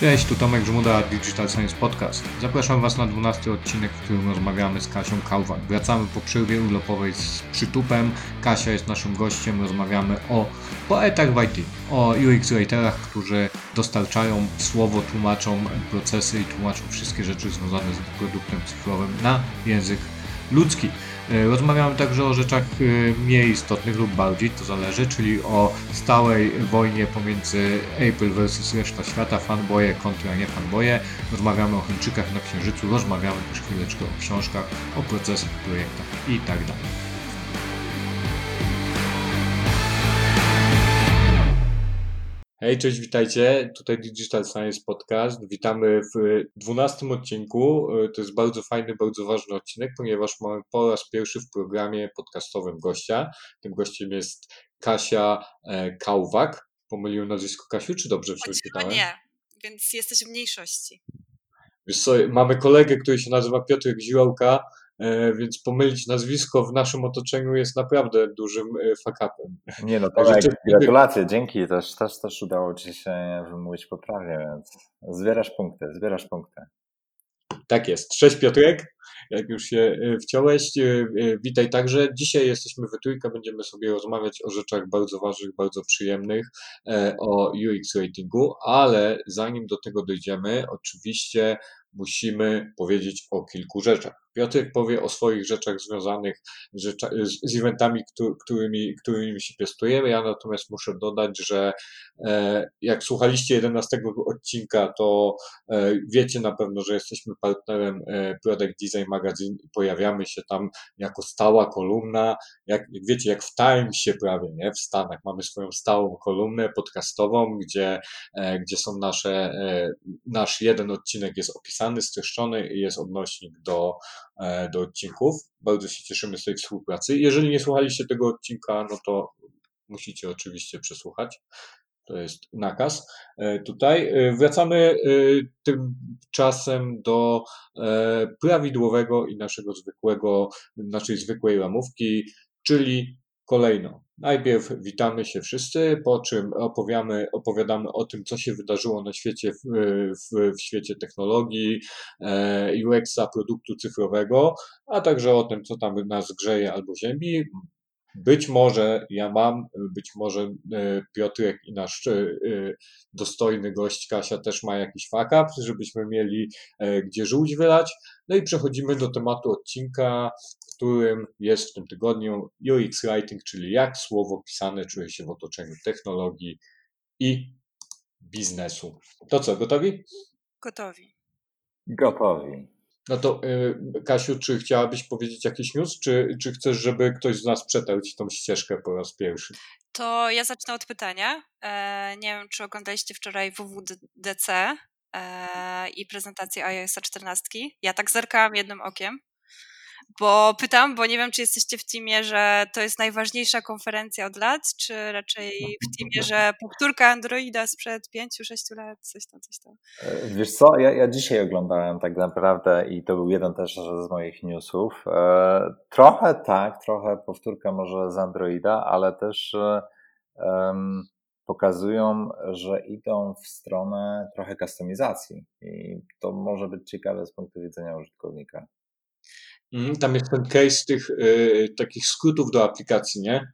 Cześć, tu Tomek Żmuda, Digital Science Podcast. Zapraszam Was na 12 odcinek, w którym rozmawiamy z Kasią Kałwak. Wracamy po przerwie urlopowej z przytupem. Kasia jest naszym gościem, rozmawiamy o poetach w IT, o UX writerach, którzy dostarczają słowo, tłumaczą procesy i tłumaczą wszystkie rzeczy związane z produktem cyfrowym na język ludzki. E, rozmawiamy także o rzeczach e, mniej istotnych lub bardziej, to zależy, czyli o stałej wojnie pomiędzy Apple versus reszta świata, fanboye kontra nie fanboye. Rozmawiamy o Chińczykach na Księżycu, rozmawiamy też chwileczkę o książkach, o procesach, projektach i tak dalej. Hej, cześć, witajcie. Tutaj Digital Science Podcast. Witamy w dwunastym odcinku. To jest bardzo fajny, bardzo ważny odcinek, ponieważ mamy po raz pierwszy w programie podcastowym gościa. Tym gościem jest Kasia e, Kałwak. Pomyliłem nazwisko Kasiu, czy dobrze przeczytałem? nie, więc jesteś w mniejszości. Wiesz co, mamy kolegę, który się nazywa Piotr Ziłałka, więc pomylić nazwisko w naszym otoczeniu jest naprawdę dużym e, fakapem. Nie no, to gratulacje, dzięki, też, też, też udało Ci się wymówić poprawnie, więc zbierasz punkty, zbierasz punkty. Tak jest. Cześć Piotrek, jak już się e, wciąłeś, witaj także. Dzisiaj jesteśmy we trójkę, będziemy sobie rozmawiać o rzeczach bardzo ważnych, bardzo przyjemnych, o UX ratingu, ale zanim do tego dojdziemy, oczywiście musimy powiedzieć o kilku rzeczach. Piotrek powie o swoich rzeczach związanych z, eventami, którymi, którymi się piastujemy. Ja natomiast muszę dodać, że e, jak słuchaliście 11 odcinka, to e, wiecie na pewno, że jesteśmy partnerem e, Product Design Magazine i pojawiamy się tam jako stała kolumna. Jak, wiecie, jak w Timesie prawie, nie? W Stanach mamy swoją stałą kolumnę podcastową, gdzie, gdzie są nasze, nasz jeden odcinek jest opisany, streszczony i jest odnośnik do do odcinków. Bardzo się cieszymy z tej współpracy. Jeżeli nie słuchaliście tego odcinka, no to musicie oczywiście przesłuchać. To jest nakaz. E, tutaj e, wracamy tymczasem do prawidłowego i naszego zwykłego, naszej zwykłej ramówki, czyli Kolejno, najpierw witamy się wszyscy, po czym opowiamy, opowiadamy o tym, co się wydarzyło na świecie, w, w, w świecie technologii, e, UX-a, produktu cyfrowego, a także o tym, co tam nas grzeje albo ziemi. Być może ja mam, być może e, Piotrek i nasz e, dostojny gość Kasia też ma jakiś fakap, żebyśmy mieli gdzie żółć wylać. No i przechodzimy do tematu odcinka, którym jest w tym tygodniu UX Writing, czyli jak słowo pisane czuje się w otoczeniu technologii i biznesu. To co, gotowi? Gotowi. Gotowi. No to y, Kasiu, czy chciałabyś powiedzieć jakiś news, czy, czy chcesz, żeby ktoś z nas przetarł ci tą ścieżkę po raz pierwszy? To ja zacznę od pytania. E, nie wiem, czy oglądaliście wczoraj WWDC e, i prezentację iOS 14. Ja tak zerkałam jednym okiem bo pytam, bo nie wiem, czy jesteście w teamie, że to jest najważniejsza konferencja od lat, czy raczej w teamie, że powtórka Androida sprzed 5-6 lat, coś tam, coś tam. E, wiesz co, ja, ja dzisiaj oglądałem tak naprawdę i to był jeden też z moich newsów. E, trochę tak, trochę powtórka może z Androida, ale też um, pokazują, że idą w stronę trochę kustomizacji i to może być ciekawe z punktu widzenia użytkownika. Mhm, tam jest ten case tych y, takich skrótów do aplikacji, nie?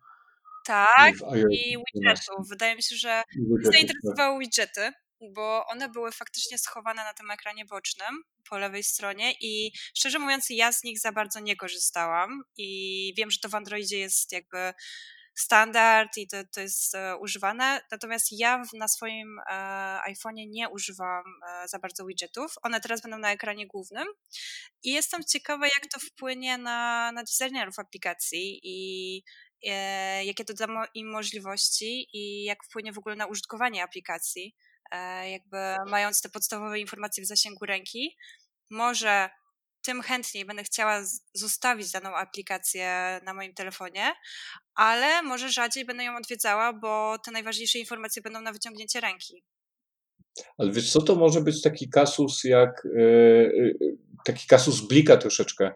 Tak, i widgetów. Wydaje mi się, że mnie tak. zainteresowały widgety, bo one były faktycznie schowane na tym ekranie bocznym po lewej stronie i szczerze mówiąc ja z nich za bardzo nie korzystałam i wiem, że to w Androidzie jest jakby standard i to, to jest e, używane. Natomiast ja na swoim e, iPhone'ie nie używam e, za bardzo widgetów. One teraz będą na ekranie głównym i jestem ciekawa, jak to wpłynie na, na designerów aplikacji i jakie to da im możliwości i jak wpłynie w ogóle na użytkowanie aplikacji. Jakby mając te podstawowe informacje w zasięgu ręki, może tym chętniej będę chciała zostawić daną aplikację na moim telefonie, ale może rzadziej będę ją odwiedzała, bo te najważniejsze informacje będą na wyciągnięcie ręki. Ale wiesz co, to może być taki kasus jak yy, taki kasus blika troszeczkę,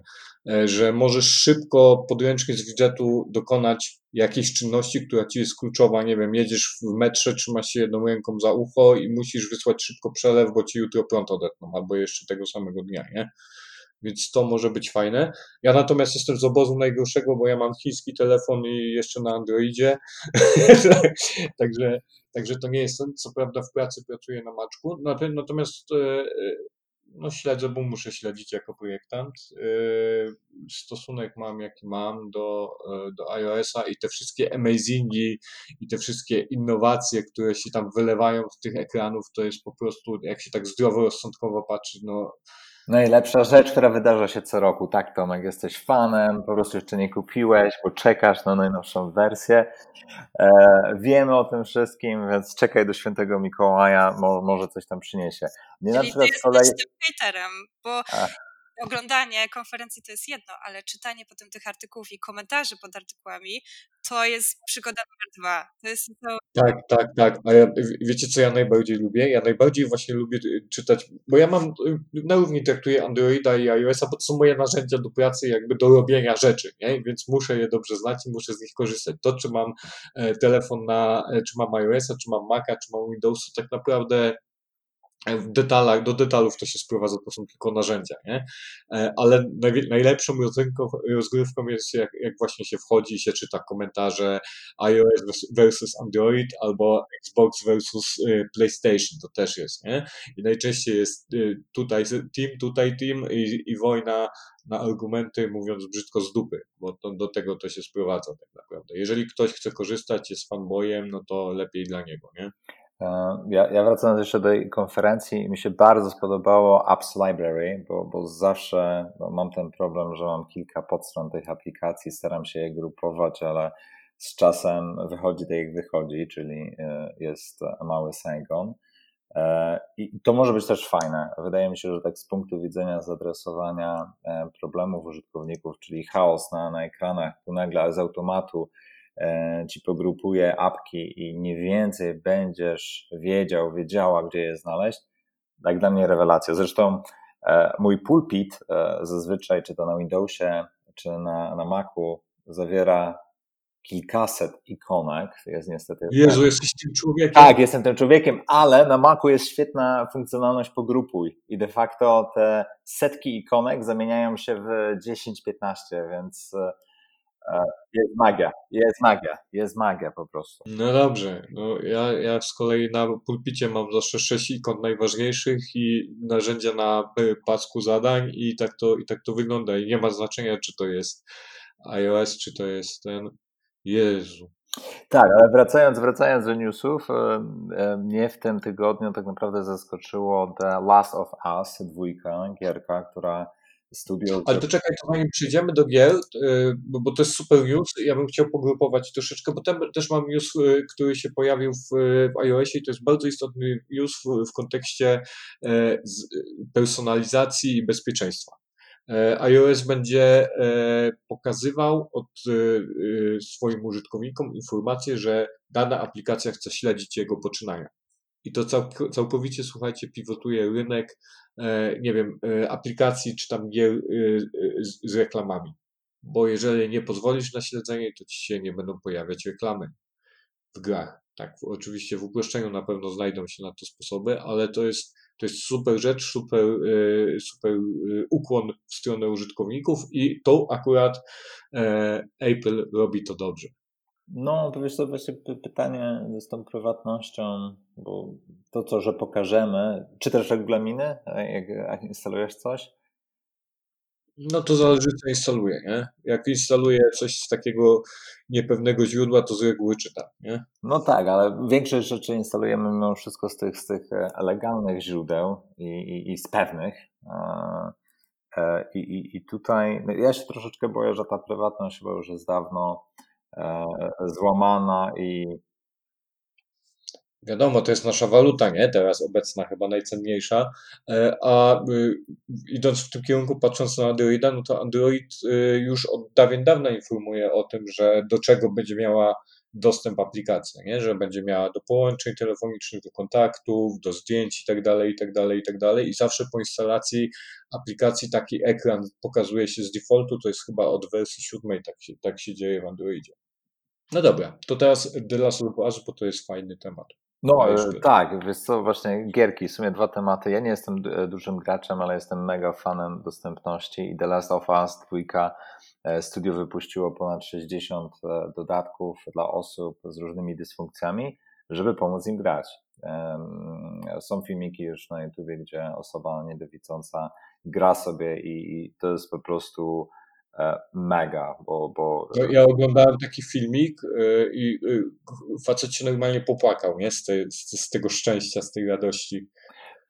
e, że możesz szybko podręcznie z widgetu dokonać jakiejś czynności, która ci jest kluczowa, nie wiem, jedziesz w metrze, trzymasz się jedną ręką za ucho i musisz wysłać szybko przelew, bo ci jutro prąd odetną, albo jeszcze tego samego dnia, nie? Więc to może być fajne. Ja natomiast jestem z obozu najgorszego, bo ja mam chiński telefon i jeszcze na Androidzie. także, także to nie jest. Co prawda w pracy pracuję na maczku. Natomiast e, no śledzę, bo muszę śledzić jako projektant. Yy, stosunek mam, jaki mam do, e, do iOS-a i te wszystkie amazingi i te wszystkie innowacje, które się tam wylewają z tych ekranów, to jest po prostu, jak się tak zdroworozsądkowo patrzy, no Najlepsza rzecz, która wydarza się co roku. Tak, Tomek, jesteś fanem, po prostu jeszcze nie kupiłeś, bo czekasz na najnowszą wersję. E, wiemy o tym wszystkim, więc czekaj do świętego Mikołaja, mo, może coś tam przyniesie. Nie Czyli na przykład ty jesteś hejterem, bo Ach oglądanie konferencji to jest jedno, ale czytanie potem tych artykułów i komentarzy pod artykułami to jest przygoda numer dwa. To jest to... Tak, tak, tak. A ja, wiecie, co ja najbardziej lubię? Ja najbardziej właśnie lubię y, czytać, bo ja mam, y, na równi traktuję Androida i iOS-a, bo to są moje narzędzia do pracy, jakby do robienia rzeczy, nie? więc muszę je dobrze znać i muszę z nich korzystać. To, czy mam e, telefon na, e, czy mam iOS-a, czy mam Maca, czy mam Windowsa, tak naprawdę w detalach, do detalów to się sprowadza, to są tylko narzędzia, nie? E, ale najlepszą rozgrywką jest jak, jak właśnie się wchodzi i się czyta komentarze iOS versus Android albo Xbox versus e, PlayStation, to też jest, nie? I najczęściej jest e, tutaj team, tutaj team i, i wojna na argumenty, mówiąc brzydko, z dupy, bo to, do tego to się sprowadza tak naprawdę. Jeżeli ktoś chce korzystać, jest fanboyem, no to lepiej dla niego, nie? E, ja, ja wracając jeszcze do tej konferencji, mi się bardzo spodobało Apps Library, bo, bo zawsze no, mam ten problem, że mam kilka podstron tych aplikacji, staram się je grupować, ale z czasem wychodzi tak jak wychodzi, czyli e, jest mały Saigon. E, I to może być też fajne. Wydaje mi się, że tak z punktu widzenia zadresowania problemów użytkowników, czyli chaos na, na ekranach, tu nagle z automatu ci pogrupuje apki i mniej więcej będziesz wiedział, wiedziała, gdzie je znaleźć, tak dla mnie rewelacja. Zresztą e, mój pulpit e, zazwyczaj, czy to na Windowsie, czy na, na Macu, zawiera kilkaset ikonek. Jest niestety. Jezu, jesteś tym człowiekiem. Tak, jestem tym człowiekiem, ale na Macu jest świetna funkcjonalność pogrupuj i de facto te setki ikonek zamieniają się w 10-15, więc E, jest magia, jest magia, jest magia po prostu. No dobrze, no ja, ja z kolei na pulpicie mam zawsze sześć ikon najważniejszych i narzędzia na pasku zadań i tak to, i tak to wygląda i nie ma znaczenia, czy to jest iOS, czy to jest ten, Jezu. Tak, ale wracając, wracając do newsów, e, e, mnie w tym tygodniu tak naprawdę zaskoczyło The Last of Us, dwójka, gierka, która studio. Ale to czekaj, to zanim przejdziemy do gier, y, bo to jest super news, ja bym chciał pogrupować troszeczkę, bo tam też mam news, y, który się pojawił w, w iOSie i to jest bardzo istotny news w, w kontekście e, personalizacji i bezpieczeństwa. E, iOS będzie e, pokazywał od swoim użytkownikom informację, że dana aplikacja chce śledzić jego poczynania. I to całkowicie, słuchajcie, pivotuje rynek E, nie wiem, e, aplikacji czy tam gier e, z, z reklamami. Bo jeżeli nie pozwolisz na śledzenie, to ci się nie będą pojawiać reklamy w grach. Tak, oczywiście w uproszczeniu na pewno znajdą się na to sposoby, ale to jest, to jest super rzecz, super, super ukłon w stronę użytkowników i to akurat Apple robi to dobrze. No, to wiesz to właśnie pytanie z tą prywatnością, bo to co, że pokażemy, czy też regulaminy, jak, jak instalujesz coś? No to zależy, co instaluje, nie? Jak instaluje coś z takiego niepewnego źródła, to z reguły czyta, nie? No tak, ale większość rzeczy instalujemy mimo wszystko z tych, z tych legalnych źródeł i, i, i z pewnych. E, I, i, I tutaj no ja się troszeczkę boję, że ta prywatność chyba już jest dawno E, złamana i Wiadomo, to jest nasza waluta, nie? Teraz obecna, chyba najcenniejsza. E, a y, idąc w tym kierunku, patrząc na Androida, no to Android y, już od dawien dawna informuje o tym, że do czego będzie miała dostęp aplikacji, nie? że będzie miała do połączeń telefonicznych, do kontaktów, do zdjęć i tak dalej, i tak dalej, i tak dalej. I zawsze po instalacji aplikacji taki ekran pokazuje się z defaultu, to jest chyba od wersji siódmej, tak się, tak się dzieje w Androidzie. No dobra, to teraz The Last of Us, bo to jest fajny temat. No tak, wiesz co, właśnie gierki, w sumie dwa tematy. Ja nie jestem dużym graczem, ale jestem mega fanem dostępności i The Last of Us dwójka e, studio wypuściło ponad 60 e, dodatków dla osób z różnymi dysfunkcjami, żeby pomóc im grać. Są filmiki już na YouTubie, gdzie osoba niedowidząca gra sobie i to jest po prostu E, mega, bo... bo... Ja oglądałem taki filmik e, i e, facet się normalnie popłakał, nie? Z, tej, z, z tego szczęścia, z tej radości.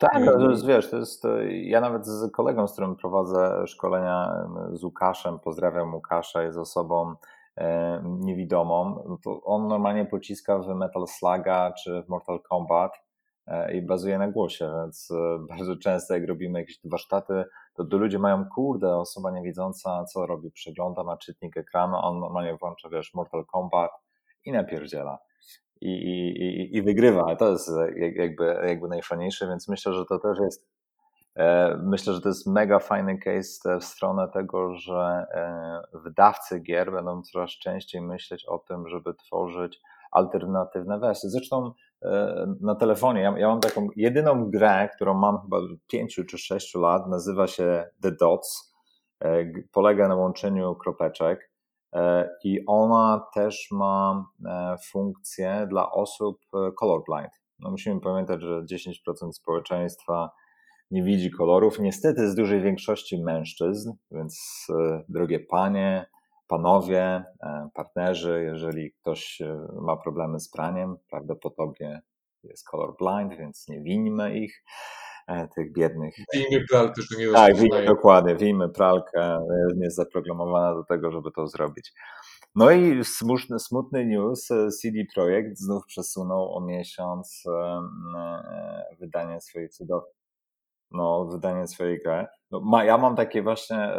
Tak, to jest, wiesz, to jest, ja nawet z kolegą, z którym prowadzę szkolenia, z Łukaszem, pozdrawiam Łukasza, jest osobą niewidomą, no to on normalnie pociska w Metal Sluga czy w Mortal Kombat i bazuje na głosie, więc bardzo często jak robimy jakieś warsztaty to, to ludzie mają, kurde, osoba niewidząca, co robi? Przegląda, ma czytnik ekranu, on normalnie włącza, wiesz, Mortal Kombat i napierdziela. I, i, i wygrywa. To jest jakby, jakby najfajniejsze, więc myślę, że to też jest e, Myślę, że to jest mega fajny case w stronę tego, że e, wydawcy gier będą coraz częściej myśleć o tym, żeby tworzyć alternatywne wersje. Zresztą e, na telefonie, ja, ja mam taką jedyną grę, którą mam chyba 5 czy 6 lat, nazywa się The Dots. Polega na łączeniu kropeczek i ona też ma funkcję dla osób colorblind. No musimy pamiętać, że 10% społeczeństwa nie widzi kolorów. Niestety z dużej większości mężczyzn, więc drogie panie, panowie, e, partnerzy, jeżeli ktoś e, ma problemy z praniem, prawdopodobnie jest colorblind, więc nie winimy ich, e, tych biednych. Wijmy pralkę, że nie Tak, wijmy, dokładnie, wijmy pralkę, jest zaprogramowana do tego, żeby to zrobić. No i smutny, smutny news, CD Projekt znów przesunął o miesiąc wydanie swojej cudownej, no, wydanie swojej gry. No, ja mam takie właśnie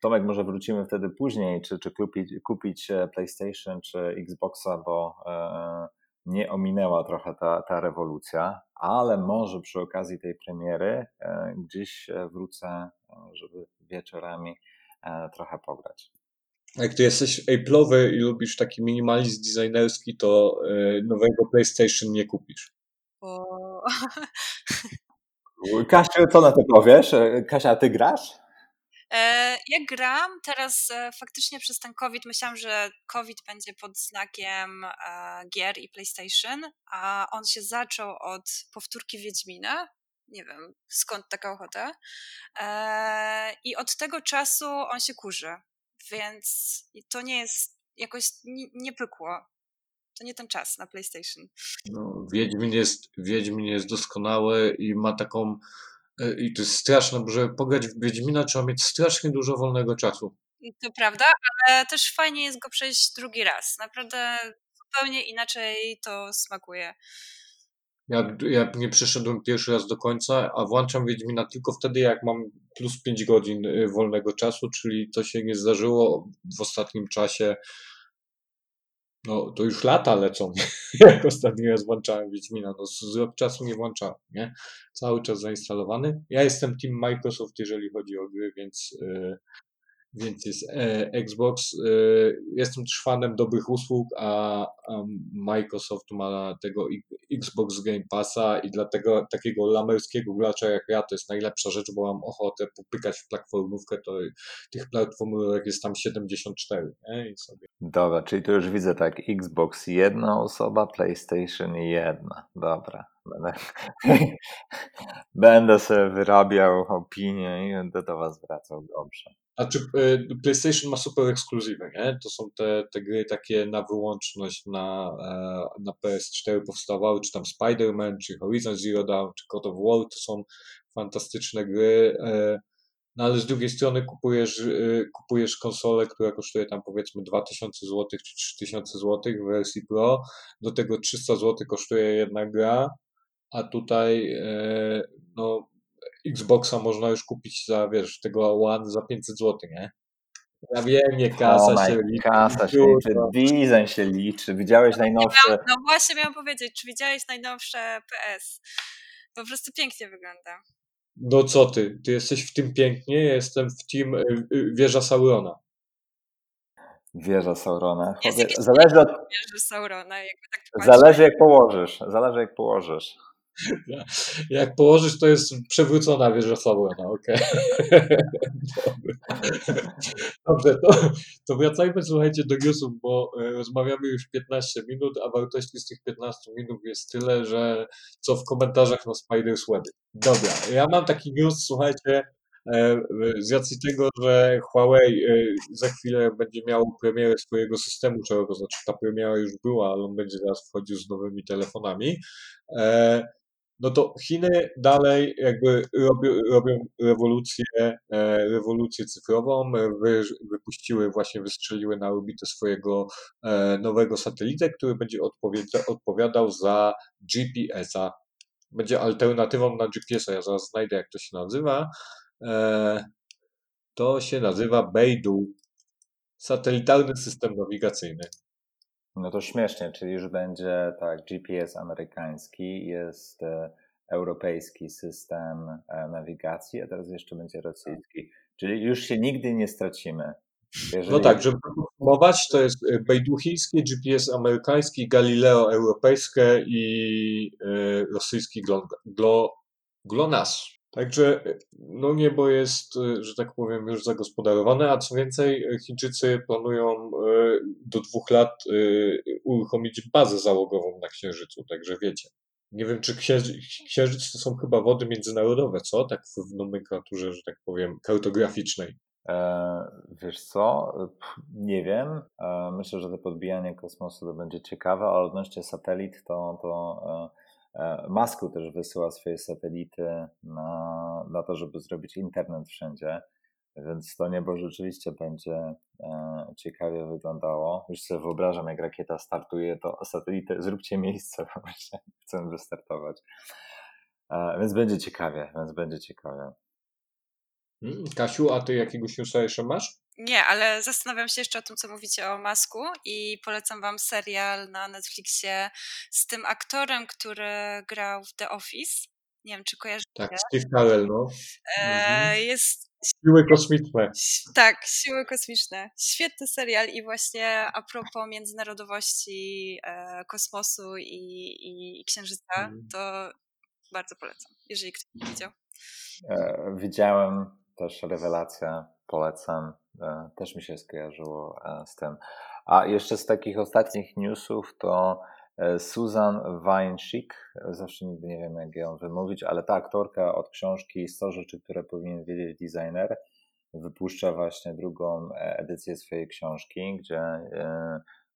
Tomek, może wrócimy wtedy później, czy, czy kupić, kupić e, PlayStation czy Xboxa, bo e, nie ominęła trochę ta, ta rewolucja, ale może przy okazji tej premiery e, gdzieś wrócę, żeby wieczorami trochę pograć. Jak ty jesteś Apple'owy i lubisz taki minimalizm designerski, to nowego PlayStation nie kupisz. Bo... Kasiu, co na to powiesz? Kasia, ty grasz? E, ja gram teraz e, faktycznie przez ten COVID. Myślałam, że COVID będzie pod znakiem e, gier i PlayStation, a on się zaczął od powtórki Wiedźmina. Nie wiem skąd taka ochota. I od tego czasu on się kurzy, więc to nie jest jakoś nie, nie pykło. To nie ten czas na PlayStation. No, Wiedźmin, jest, Wiedźmin jest doskonały i ma taką I to jest straszne, bo żeby pograć w Wiedźmina trzeba mieć strasznie dużo wolnego czasu. To prawda, ale też fajnie jest go przejść drugi raz. Naprawdę zupełnie inaczej to smakuje. Ja, ja nie przeszedłem pierwszy raz do końca, a włączam Wiedźmina tylko wtedy, jak mam plus 5 godzin y, wolnego czasu, czyli to się nie zdarzyło w ostatnim czasie no to już lata lecą, jak ostatnio raz włączałem Wiedźmina, no z czasu nie włączałem, nie? Cały czas zainstalowany. Ja jestem team Microsoft, jeżeli chodzi o gry, więc yy, więc jest e, Xbox. E, jestem też fanem dobrych usług, a, a, Microsoft ma tego Xbox Game Passa i dlatego takiego lamerskiego gracza jak ja to jest najlepsza rzecz, bo mam ochotę popykać w platformówkę, to tych platformówek jest tam 74. Nie? I sobie. Dobra, czyli tu już widzę tak, Xbox jedna osoba, PlayStation jedna. Dobra. Będę, będę sobie wyrabiał opinię i będę do Was wracał dobrze. A czy y, PlayStation ma super ekskluzywy, nie? To są te, te gry takie na wyłączność na, e, na PS4 powstawały, czy tam Spider-Man, czy Horizon Zero Dawn, czy God of War, to są fantastyczne gry. E, no ale z drugiej strony kupujesz, kupujesz konsolę, która kosztuje tam powiedzmy 2000 zł czy 3000 zł w wersji Pro, do tego 300 zł kosztuje jedna gra, a tutaj e, no Xboxa można już kupić za, wiesz, tego One za 500 zł, nie? Ja wiem, nie kasa oh się liczy. Kasa się liczy, design się liczy. Widziałeś najnowsze... No właśnie miałam powiedzieć, czy widziałeś najnowsze PS? Po prostu pięknie wygląda. No co ty? Ty jesteś w tym pięknie, ja jestem w tym y, y, wieża Saurona. Wieża Saurona. Zależy od... wieży Saurona, jakby tak Zależy jak położysz. Zależy jak położysz. Jak położysz, to jest przewrócona wieża Saurona, okej. Okay. Dobrze, to, to wracajmy, słuchajcie, do newsów, bo e, rozmawiamy już 15 minut, a wartości z tych 15 minut jest tyle, że co w komentarzach na Spider's Web. Dobra, ja mam taki news, słuchajcie, e, z racji tego, że Huawei e, za chwilę będzie miał premierę swojego systemu, czego to znaczy ta premiera już była, ale on będzie teraz wchodził z nowymi telefonami no to Chiny dalej jakby robią, robią rewolucję, e, rewolucję cyfrową, wy, wypuściły, właśnie wystrzeliły na orbitę swojego e, nowego satelitę, który będzie odpowiadał za GPS-a. Będzie alternatywą na GPS-a, ja zaraz znajdę jak to się nazywa. E, to się nazywa Beidou, satelitarny system nawigacyjny. No to śmiesznie, czyli już będzie tak, GPS amerykański, jest e, europejski system e, nawigacji, a teraz jeszcze będzie rosyjski. Czyli już się nigdy nie stracimy. Jeżeli... No tak, żeby podsumować, to jest e, bejduchińskie, GPS amerykański, Galileo europejskie i rosyjski GLONASS. Także no niebo jest, e, że tak powiem, już zagospodarowane, a co więcej, Chińczycy planują e, do dwóch lat e, uruchomić bazę załogową na Księżycu, także wiecie. Nie wiem, czy Księżyc to są chyba wody międzynarodowe, co? Tak w nomenklaturze, że tak powiem, kartograficznej. wiesz co? Nie wiem. myślę, że to podbijanie kosmosu to będzie ciekawe, a odnośnie satelit to, to E, Masku też wysyła swoje satelity na, na to, żeby zrobić internet wszędzie. Więc to niebo rzeczywiście będzie e, ciekawie wyglądało. Już sobie wyobrażam, jak rakieta startuje, to satelity, zróbcie miejsce, właśnie chcę wystartować. E, więc będzie ciekawie, więc będzie ciekawie. Hmm, Kasiu, a ty jakiegoś newsa jeszcze masz? Nie, ale zastanawiam się jeszcze o tym, co mówicie o Masku i polecam wam serial na Netflixie z tym aktorem, który grał w The Office. Nie wiem, czy kojarzycie. Tak, Steve Carell, no. E, mhm. jest Siły kosmiczne. Tak, siły kosmiczne. Świetny serial i właśnie a propos międzynarodowości e, kosmosu i, i, i księżyca, mhm. to bardzo polecam, jeżeli ktoś nie widział. E, widziałem też rewelacja, polecam. E, też mi się skojarzyło e, z tym. A jeszcze z takich ostatnich newsów to e, Susan Weinschik, zawsze nigdy nie wiem jak ją wymówić, ale ta aktorka od książki 100 rzeczy, które powinien wiedzieć designer, wypuszcza właśnie drugą edycję swojej książki, gdzie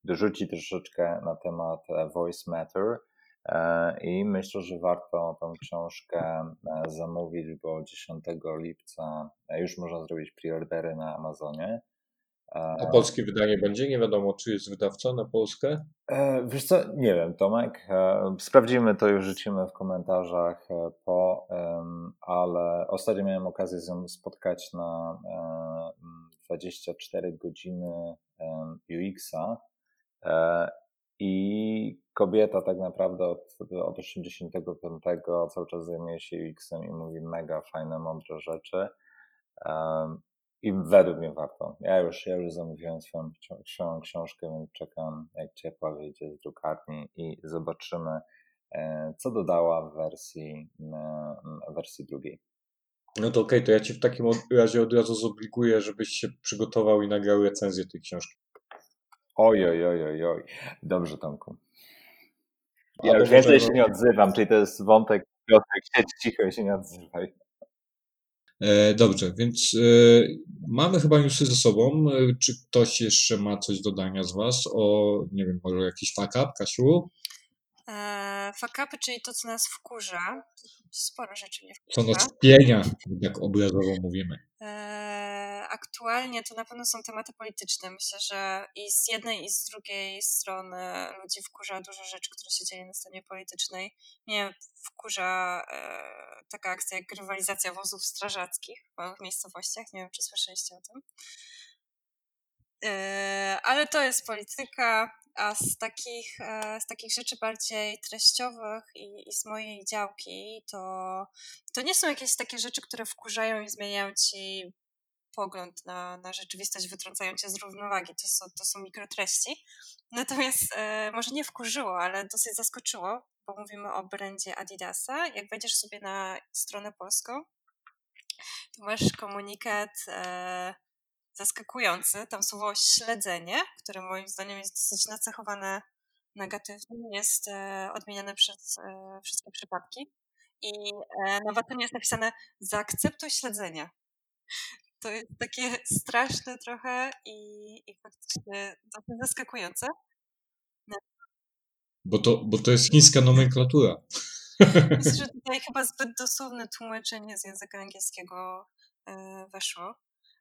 dorzuci troszeczkę na temat Voice Matter, i myślę, że warto tą książkę zamówić, bo 10 lipca już można zrobić preordery na Amazonie. A polskie wydanie będzie? Nie wiadomo, czy jest wydawca na Polskę? E, wiesz co, nie wiem, Tomek. E, sprawdzimy to, już rzucimy w komentarzach e, po, ale ostatnio miałem okazję z nią spotkać na 24 godziny UX-a i kobieta tak naprawdę od, od 85 cały czas zajmuje się UX-em i mówi mega fajne, mądre rzeczy. Um, I według mnie warto. Ja już, ja już zamówiłem swoją, książkę, więc czekam, jak ciepła wyjdzie z drukarni i zobaczymy, e, co dodała w wersji, wersji drugiej. No to okej, okay, to ja Ci w takim razie od razu zobliguję, żebyś się przygotował i nagrał recenzję tej książki. Oj, oj, oj, oj, oj. Dobrze, Tomku. Ja już więcej się nie odzywam, czyli to jest wątek Piotrek, siedź cicho i się nie odzywaj. E, dobrze, więc e, mamy chyba newsy ze sobą. E, czy ktoś jeszcze ma coś do dodania z Was o, nie wiem, może jakiś fuck up, Kasiu? E, fakapy, czyli to, co nas wkurza. Sporo rzeczy nie wkurza. Co nas pienia, jak obrazowo mówimy. E, aktualnie to na pewno są tematy polityczne. Myślę, że i z jednej, i z drugiej strony ludzi wkurza dużo rzeczy, które się dzieje na scenie politycznej. Mnie wkurza e, taka akcja jak rywalizacja wozów strażackich w małych miejscowościach. Nie wiem, czy słyszeliście o tym. ale to jest polityka, a z takich, z takich rzeczy bardziej treściowych i, i z mojej działki, to, to nie są jakieś takie rzeczy, które wkurzają i zmieniają ci pogląd na, na rzeczywistość, wytrącają cię z równowagi. To są, to są mikrotreści. Natomiast e, może nie wkurzyło, ale dosyć zaskoczyło, bo mówimy o brandzie Adidasa. Jak wejdziesz sobie na stronę polską, to masz komunikat e, zaskakujący. Tam słowo śledzenie, które moim zdaniem jest dosyć nacechowane negatywnie, jest e, odmieniane przez e, wszystkie przypadki. I e, na Watonie jest napisane zaakceptuj śledzenie to jest takie straszne trochę i, i faktycznie dosyć zaskakujące. No. Bo to, bo to jest chińska nomenklatura. Myślę, że tutaj chyba zbyt dosłowne tłumaczenie z języka angielskiego e, weszło,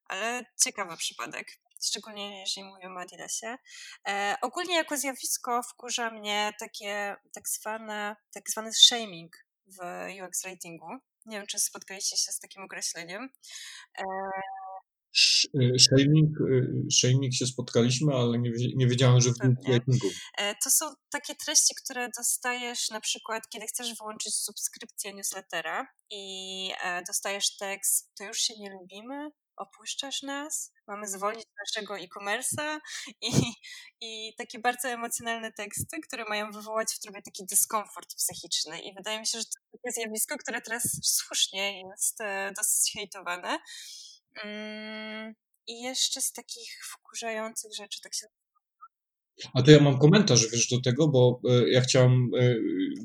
ale ciekawy przypadek, szczególnie jeżeli mówimy o Adidasie. E, ogólnie jako zjawisko wkurza mnie takie tak zwane, tak zwany shaming w UX ratingu. Nie wiem, czy spotkaliście się z takim określeniem. E, shaming, y, shaming się spotkaliśmy, ale nie, nie wiedziałem, że w. E, to są takie treści, które dostajesz na przykład, kiedy chcesz wyłączyć subskrypcję newslettera i e, dostajesz tekst, to już się nie lubimy, opuszczasz nas, mamy zwolnić naszego e-commerce'a i, i takie bardzo emocjonalne teksty, które mają wywołać w tobie taki dyskomfort psychiczny. I wydaje mi się, że to jest takie zjawisko, które teraz słusznie jest e, dosyć hejtowane. Mm, I jeszcze z takich wkurzających rzeczy, tak się a to ja mam komentarz wiesz, do tego, bo e, ja chciałam e,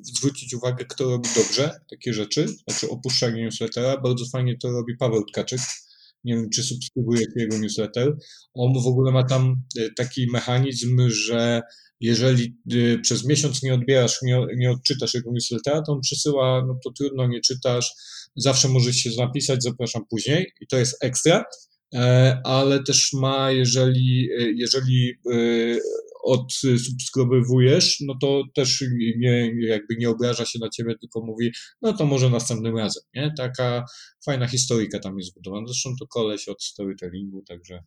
zwrócić uwagę, kto robi dobrze takie rzeczy, znaczy opuszczanie newslettera. Bardzo fajnie to robi Paweł Tkaczyk, nie wiem, czy subskrybuje jego newsletter. On w ogóle ma tam e, taki mechanizm, że jeżeli e, przez miesiąc nie odbierasz, nie, nie odczytasz jego newslettera, to on przysyła, no to trudno, nie czytasz, zawsze możesz się napisać, zapraszam później i to jest ekstra, e, ale też ma, jeżeli, jeżeli odsubskrybujesz, no to też nie, jakby nie obraża się na ciebie, tylko mówi, no to może następnym razem, nie? Taka fajna historyjka tam jest zbudowana. Zresztą to koleś od storytellingu, także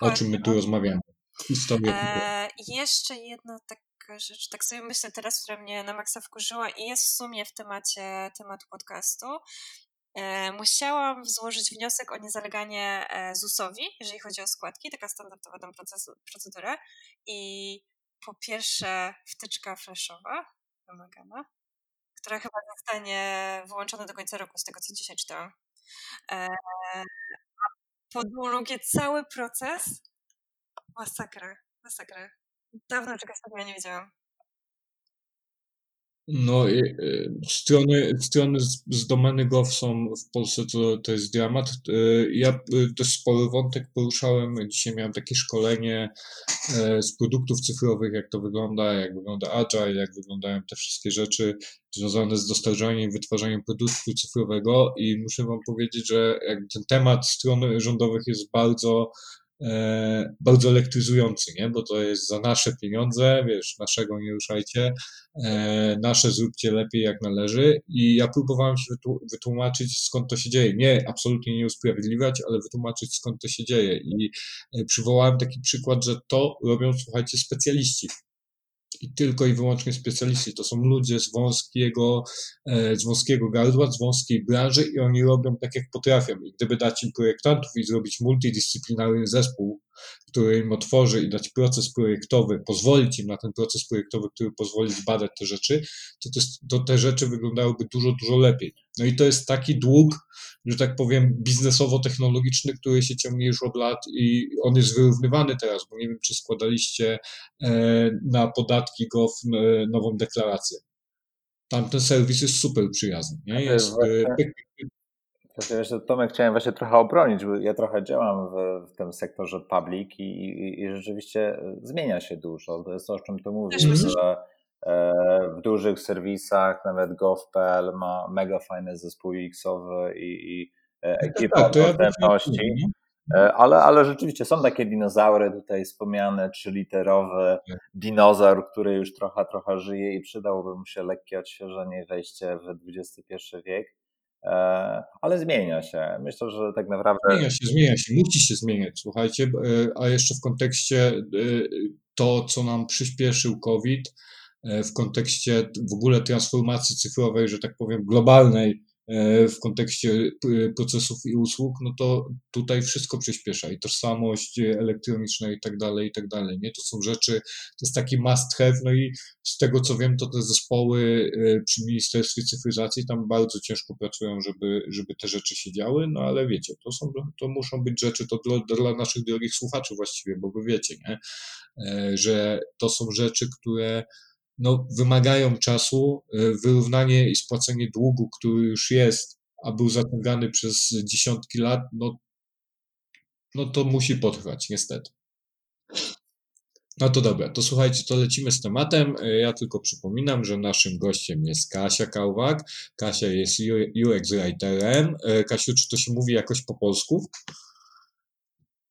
o czym my tu rozmawiamy. Historia. E, jeszcze jedna taka rzecz, tak sobie myślę teraz, która mnie na maksa wkurzyła i jest w sumie w temacie tematu podcastu, musiałam złożyć wniosek o niezaleganie e, ZUS-owi, jeżeli chodzi o składki, taka standardowa tam procedura. I po pierwsze wtyczka flashowa wymagana, która chyba zostanie wyłączona do końca roku, z tego co dzisiaj czytałam. E, po drugie cały proces masakra, masakra. Dawno czegoś takiego nie widziałam. No, y, strony, strony z, z domeny gov są w Polsce to, to jest dramat. Y, ja y, dość spory wątek poruszałem. Dzisiaj miałem takie szkolenie z produktów cyfrowych, jak to wygląda, jak wygląda Agile, jak wyglądają te wszystkie rzeczy związane z dostarczaniem, wytwarzaniem produktu cyfrowego i muszę wam powiedzieć, że ten temat stron rządowych jest bardzo bardzo elektryzujący, nie? bo to jest za nasze pieniądze, wiesz, naszego nie ruszajcie, e, nasze zróbcie lepiej jak należy. I ja próbowałem się wytłumaczyć skąd to się dzieje, nie, absolutnie nie usprawiedliwiać, ale wytłumaczyć skąd to się dzieje. I e, przywołałem taki przykład, że to robią, słuchajcie, specjaliści, i tylko i wyłącznie specjaliści. To są ludzie z wąskiego, e, z wąskiego gardła, z wąskiej branży i oni robią tak, jak potrafią. I gdyby dać im projektantów i zrobić multidyscyplinarny zespół, który im otworzy i dać proces projektowy, pozwolić im na ten proces projektowy, który pozwoli zbadać te rzeczy, to, to, to te rzeczy wyglądałyby dużo, dużo lepiej. No i to jest taki dług, że tak powiem, biznesowo-technologiczny, który się ciągnie już od lat i on jest wyrównywany teraz, bo nie wiem, czy składaliście e, na podatki GOV e, nową deklarację. Tamten serwis jest super przyjazny. Nie? Jest, Wiesz, Tomek, chciałem właśnie trochę obronić, bo ja trochę działam w, w tym sektorze public i, i, i, rzeczywiście zmienia się dużo. To jest to, o czym ty mówisz, że e, w dużych serwisach, nawet gov.pl ma mega fajny zespół UX-owy i, i e, tak, ekipę tak, dostępności. E, ale, ale rzeczywiście są takie dinozaury tutaj wspomniane, trzyliterowy tak. dinozaur, który już trochę, trochę żyje i przydałoby mu się lekkie odświeżenie i wejście w XXI wiek. Ale zmienia się. Myślę, że tak naprawdę. Zmienia się, zmienia się, musi się zmieniać, słuchajcie, a jeszcze w kontekście to, co nam przyspieszył COVID, w kontekście w ogóle transformacji cyfrowej, że tak powiem, globalnej, E, w kontekście procesów i usług, no to tutaj wszystko przyspiesza i tożsamość elektroniczna i tak dalej, i tak dalej, nie? To są rzeczy, to jest taki must have, no i z tego co wiem, to te zespoły e, przy Ministerstwie Cyfryzacji tam bardzo ciężko pracują, żeby, żeby te rzeczy się działy, no ale wiecie, to są, to muszą być rzeczy, to dla, dla naszych drogich słuchaczy właściwie, bo wy wiecie, nie? E, że to są rzeczy, które no, wymagają czasu. Y, wyrównanie i spłacenie długu, który już jest, a był zaciągany przez dziesiątki lat, no, no to musi potrwać, niestety. No to dobra, to słuchajcie, to lecimy z tematem. Y, ja tylko przypominam, że naszym gościem jest Kasia Kałwak. Kasia jest UX writerem. Y, Kasiu, czy to się mówi jakoś po polsku?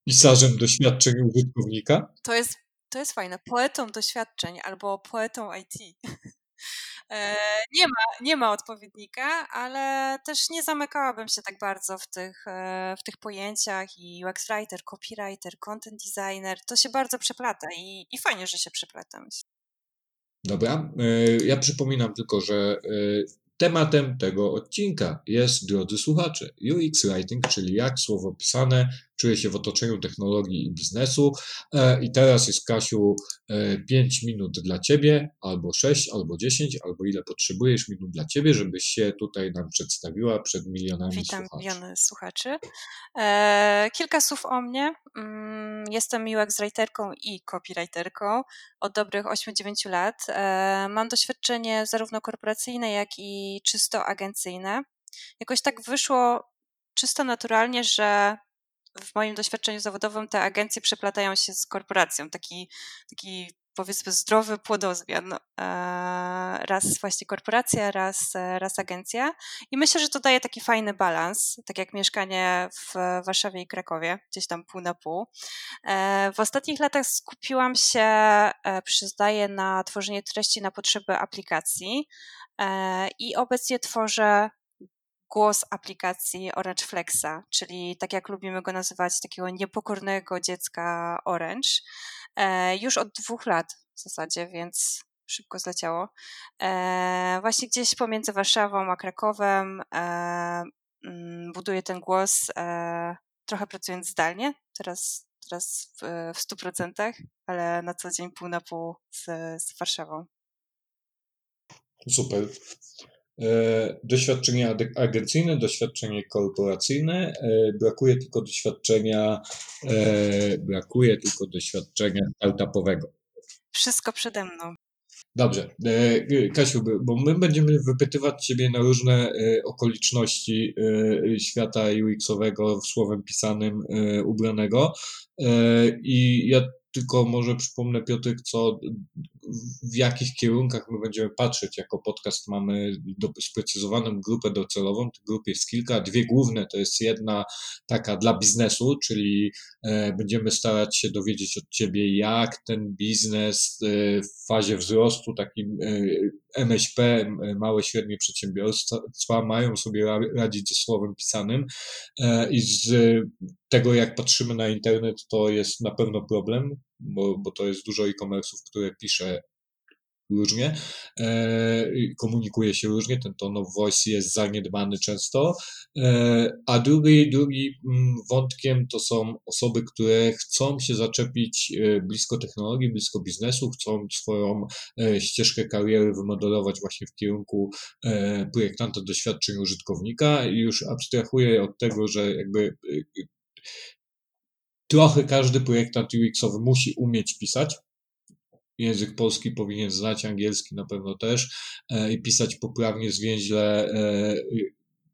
Pisarzem doświadczeń użytkownika? To jest to jest fajne, poetą doświadczeń albo poetą IT. E, nie ma, nie ma odpowiednika, ale też nie zamykałabym się tak bardzo w tych, e, w tych pojęciach i UX writer, copywriter, content designer, to się bardzo przeplata i, i fajnie, że się przeplata. Dobra, e, ja przypominam tylko, że Tematem tego odcinka jest, drodzy słuchacze, UX Writing, czyli jak słowo pisane czuje się w otoczeniu technologii i biznesu. E, I teraz jest, Kasiu, 5 e, minut dla Ciebie, albo 6, albo 10, albo ile potrzebujesz minut dla Ciebie, żebyś się tutaj nam przedstawiła przed milionami Witam słuchaczy. Witam miliony słuchaczy. E, kilka słów o mnie. Mm, jestem UX writerką i copywriterką od dobrych 8-9 lat. Mam doświadczenie zarówno korporacyjne, jak i czysto agencyjne. Jakoś tak wyszło czysto naturalnie, że w moim doświadczeniu zawodowym te agencje przeplatają się z korporacją. Taki, taki powiedzmy zdrowy płodozmian. E, raz właśnie korporacja, raz, raz agencja. I myślę, że to daje taki fajny balans, tak jak mieszkanie w Warszawie i Krakowie, gdzieś tam pół na pół. E, w ostatnich latach skupiłam się, e, przyznaję, na tworzeniu treści na potrzeby aplikacji i obecnie tworzę głos aplikacji Orange Flexa, czyli tak jak lubimy go nazywać, takiego niepokornego dziecka Orange, e, już od dwóch lat w zasadzie, więc szybko zleciało. E, właśnie gdzieś pomiędzy Warszawą a Krakowem e, mm, buduję ten głos, trochę pracując zdalnie, teraz, teraz w, w 100%, ale na co dzień pół na pół z, z Warszawą. Super. E, doświadczenie agencyjne, doświadczenie korporacyjne, e, brakuje tylko doświadczenia, e, brakuje tylko doświadczenia startupowego. Wszystko przede mną. Dobrze. Kasiu, bo my będziemy wypytywać Ciebie na różne okoliczności świata UX-owego słowem pisanym ubranego i ja tylko może przypomnę, Piotrek, co, w jakich kierunkach my będziemy patrzeć. Jako podcast mamy do, sprecyzowaną grupę docelową. Tych grup jest kilka. Dwie główne to jest jedna taka dla biznesu, czyli e, będziemy starać się dowiedzieć od Ciebie, jak ten biznes e, w fazie wzrostu, takim e, MŚP, małe, średnie przedsiębiorstwa mają sobie radzić ze słowem pisanym e, i z tego, jak patrzymy na internet, to jest na pewno problem, bo, bo to jest dużo e-commerce'ów, które pisze różnie, e, komunikuje się różnie, ten tone of voice jest zaniedbany często, e, a drugi, drugi mm, wątkiem to są osoby, które chcą się zaczepić e, blisko technologii, blisko biznesu, chcą swoją ścieżkę kariery wymodelować właśnie w kierunku projektanta doświadczeń użytkownika i już abstrahuję od tego, że jakby trochę każdy projektant UX-owy musi umieć pisać, język polski powinien znać, angielski na pewno też e, i pisać poprawnie, zwięźle, e,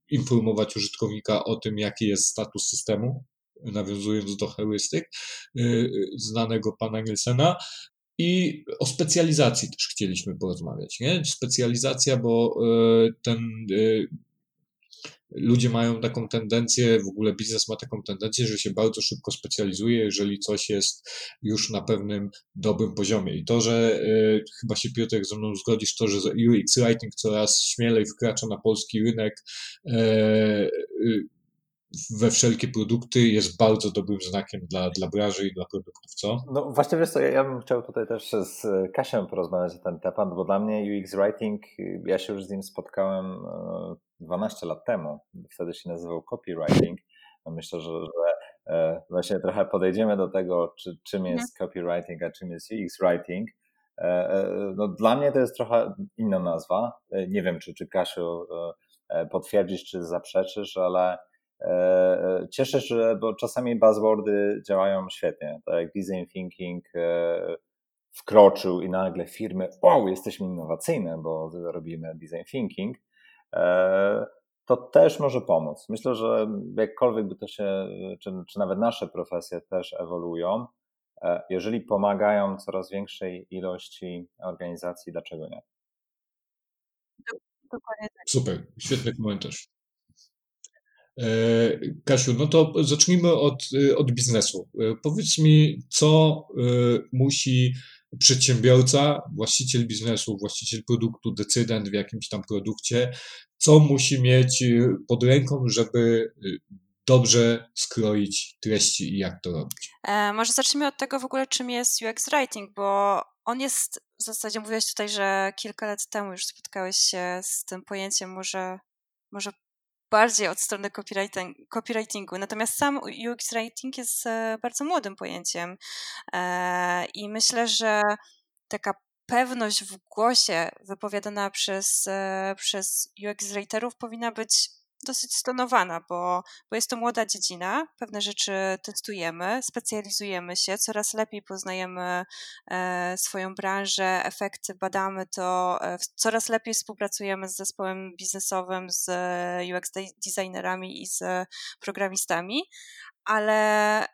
informować użytkownika o tym, jaki jest status systemu, nawiązując do heurystyk e, znanego pana Nielsena. I o specjalizacji też chcieliśmy porozmawiać. Nie? Specjalizacja, bo ten ludzie mają taką tendencję, w ogóle biznes ma taką tendencję, że się bardzo szybko specjalizuje, jeżeli coś jest już na pewnym dobrym poziomie. I to, że y, chyba się Piotrek ze mną zgodzisz, to, że UX Writing coraz śmielej wkracza na polski rynek, y, we wszelkie produkty jest bardzo dobrym znakiem dla, dla branży i dla produktów, co? No właśnie wiesz co, ja, ja bym chciał tutaj też z Kasią porozmawiać na ten temat, bo dla mnie UX Writing, ja się już z nim spotkałem 12 lat temu, wtedy się nazywał copywriting. No myślę, że, że e, właśnie trochę podejdziemy do tego, czy, czym jest mhm. copywriting, a czym jest UX writing. E, e, no, dla mnie to jest trochę inna nazwa. Nie wiem, czy, czy Kasiu potwierdzisz, czy zaprzeczysz, ale cieszę się, bo czasami buzzwordy działają świetnie. Tak jak design thinking wkroczył i nagle firmy, wow, jesteśmy innowacyjne, bo robimy design thinking E, to też może pomóc. Myślę, że jakkolwiek by to się, czy, czy nawet nasze profesje też ewoluują, e, jeżeli pomagają coraz większej ilości organizacji, dlaczego nie? Dokładnie tak. Super, świetny komentarz. E, Kasiu, no to zacznijmy od, od biznesu. Powiedz mi, co musi przedsiębiorca, właściciel biznesu, właściciel produktu, decydent w jakimś tam produkcie, co musi mieć pod ręką, żeby dobrze skroić treści i jak to robić? E, może zacznijmy od tego w ogóle, czym jest UX Writing, bo on jest, w zasadzie mówiłeś tutaj, że kilka lat temu już spotkałeś się z tym pojęciem, może, może bardziej od strony copywriting, copywritingu. Natomiast sam UX writing jest e, bardzo młodym pojęciem e, i myślę, że taka pewność w głosie wypowiadana przez, e, przez UX writerów powinna być dosyć stonowana, bo, bo jest to młoda dziedzina, pewne rzeczy testujemy, specjalizujemy się, coraz lepiej poznajemy e, swoją branżę, efekty badamy to, e, coraz lepiej współpracujemy z zespołem biznesowym, z UX designerami i z programistami, ale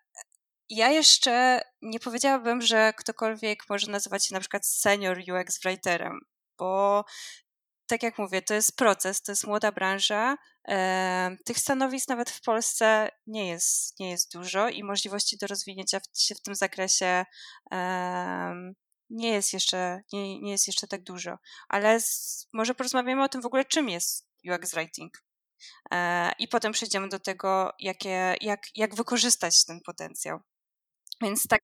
ja jeszcze nie powiedziałabym, że ktokolwiek może nazywać się na przykład senior UX writerem, bo tak jak mówię, to jest proces, to jest młoda branża. Tych stanowisk nawet w Polsce nie jest, nie jest dużo i możliwości do rozwinięcia się w tym zakresie nie jest jeszcze, nie, nie jest jeszcze tak dużo. Ale z, może porozmawiamy o tym w ogóle, czym jest UX Writing. E, I potem przejdziemy do tego, jakie, jak, jak wykorzystać ten potencjał. Więc tak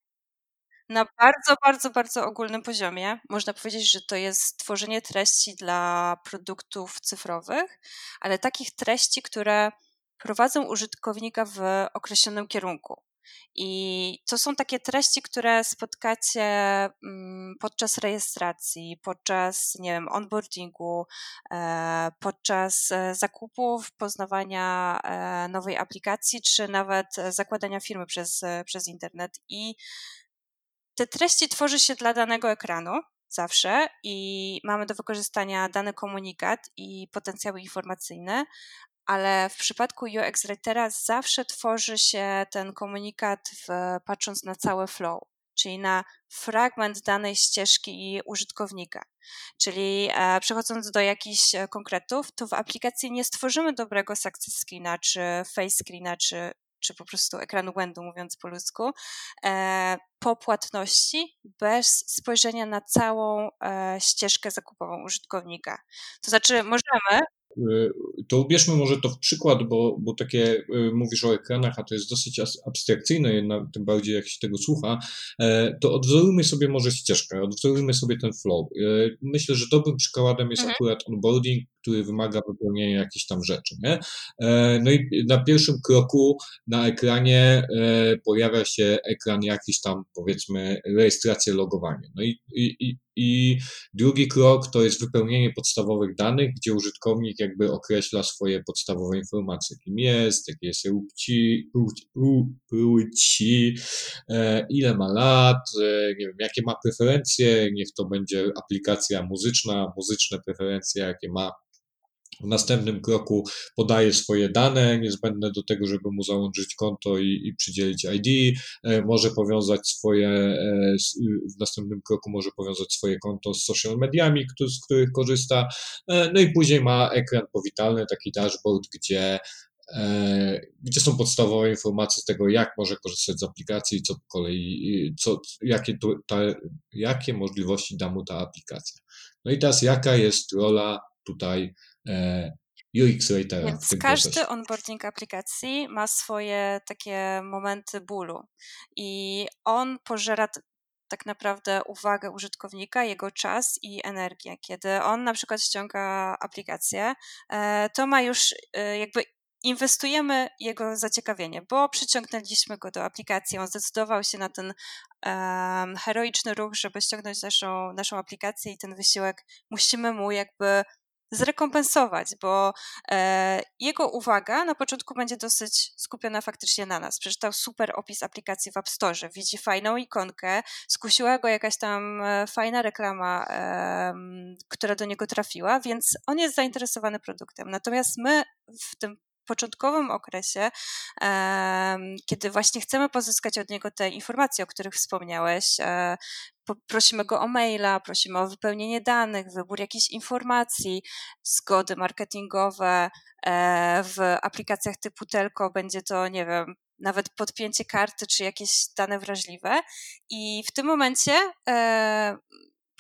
na bardzo, bardzo, bardzo ogólnym poziomie można powiedzieć, że to jest tworzenie treści dla produktów cyfrowych, ale takich treści, które prowadzą użytkownika w określonym kierunku. I to są takie treści, które spotkacie mm, podczas rejestracji, podczas, nie wiem, onboardingu, e, podczas e, zakupów, poznawania e, nowej aplikacji, czy nawet zakładania firmy przez, przez internet. I te treści tworzy się dla danego ekranu zawsze i mamy do wykorzystania dany komunikat i potencjały informacyjne, ale w przypadku UX Writera zawsze tworzy się ten komunikat w, patrząc na całe flow, czyli na fragment danej ścieżki użytkownika. Czyli e, przechodząc do jakichś e, konkretów, to w aplikacji nie stworzymy dobrego success screena, czy face screena, czy czy po prostu ekranu błędu, mówiąc po ludzku, e, po płatności bez spojrzenia na całą e, ścieżkę zakupową użytkownika. To znaczy, możemy to ubierzmy może to w przykład, bo, bo takie y, mówisz o ekranach, a to jest dosyć abstrakcyjne, jednak, tym bardziej jak się tego słucha, e, to odwzorujmy sobie może ścieżkę, odwzorujmy sobie ten flow. E, myślę, że dobrym przykładem jest mhm. akurat onboarding, który wymaga wypełnienia jakichś tam rzeczy. Nie? E, no i na pierwszym kroku na ekranie pojawia się ekran jakiś tam, powiedzmy, rejestracja, logowanie. No i, i, i drugi krok to jest wypełnienie podstawowych danych, gdzie użytkownik jakby określa swoje podstawowe informacje, kim jest, jakie jest płci, płci, e, ile ma lat, e, nie wiem, jakie ma preferencje, niech to będzie aplikacja muzyczna, muzyczne preferencje, jakie ma W następnym kroku podaje swoje dane niezbędne do tego, żeby mu załączyć konto i, i przydzielić ID. E, może powiązać swoje, e, w następnym kroku może powiązać swoje konto z social mediami, z których korzysta. E, no i później ma ekran powitalny, taki dashboard, gdzie gdzie są podstawowe informacje z tego, jak może korzystać z aplikacji i co po kolei, co, jakie, ta, jakie możliwości da mu ta aplikacja. No i teraz jaka jest rola tutaj UX Writera. Więc każdy onboarding aplikacji ma swoje takie momenty bólu i on pożera tak naprawdę uwagę użytkownika, jego czas i energię. Kiedy on na przykład ściąga aplikację, e, to ma już e, jakby inwestujemy jego zaciekawienie, bo przyciągnęliśmy go do aplikacji, on zdecydował się na ten um, heroiczny ruch, żeby ściągnąć naszą, naszą aplikację i ten wysiłek musimy mu jakby zrekompensować, bo e, jego uwaga na początku będzie dosyć skupiona faktycznie na nas. Przeczytał super opis aplikacji w App Store, widzi fajną ikonkę, skusiła go jakaś tam e, fajna reklama, e, która do niego trafiła, więc on jest zainteresowany produktem. Natomiast my w tym początkowym okresie, kiedy właśnie chcemy pozyskać od niego te informacje, o których wspomniałeś, e, prosimy go o maila, prosimy o wypełnienie danych, wybór jakichś informacji, zgody marketingowe. E, w aplikacjach typu Telco będzie to, nie wiem, nawet podpięcie karty czy jakieś dane wrażliwe. I w tym momencie e,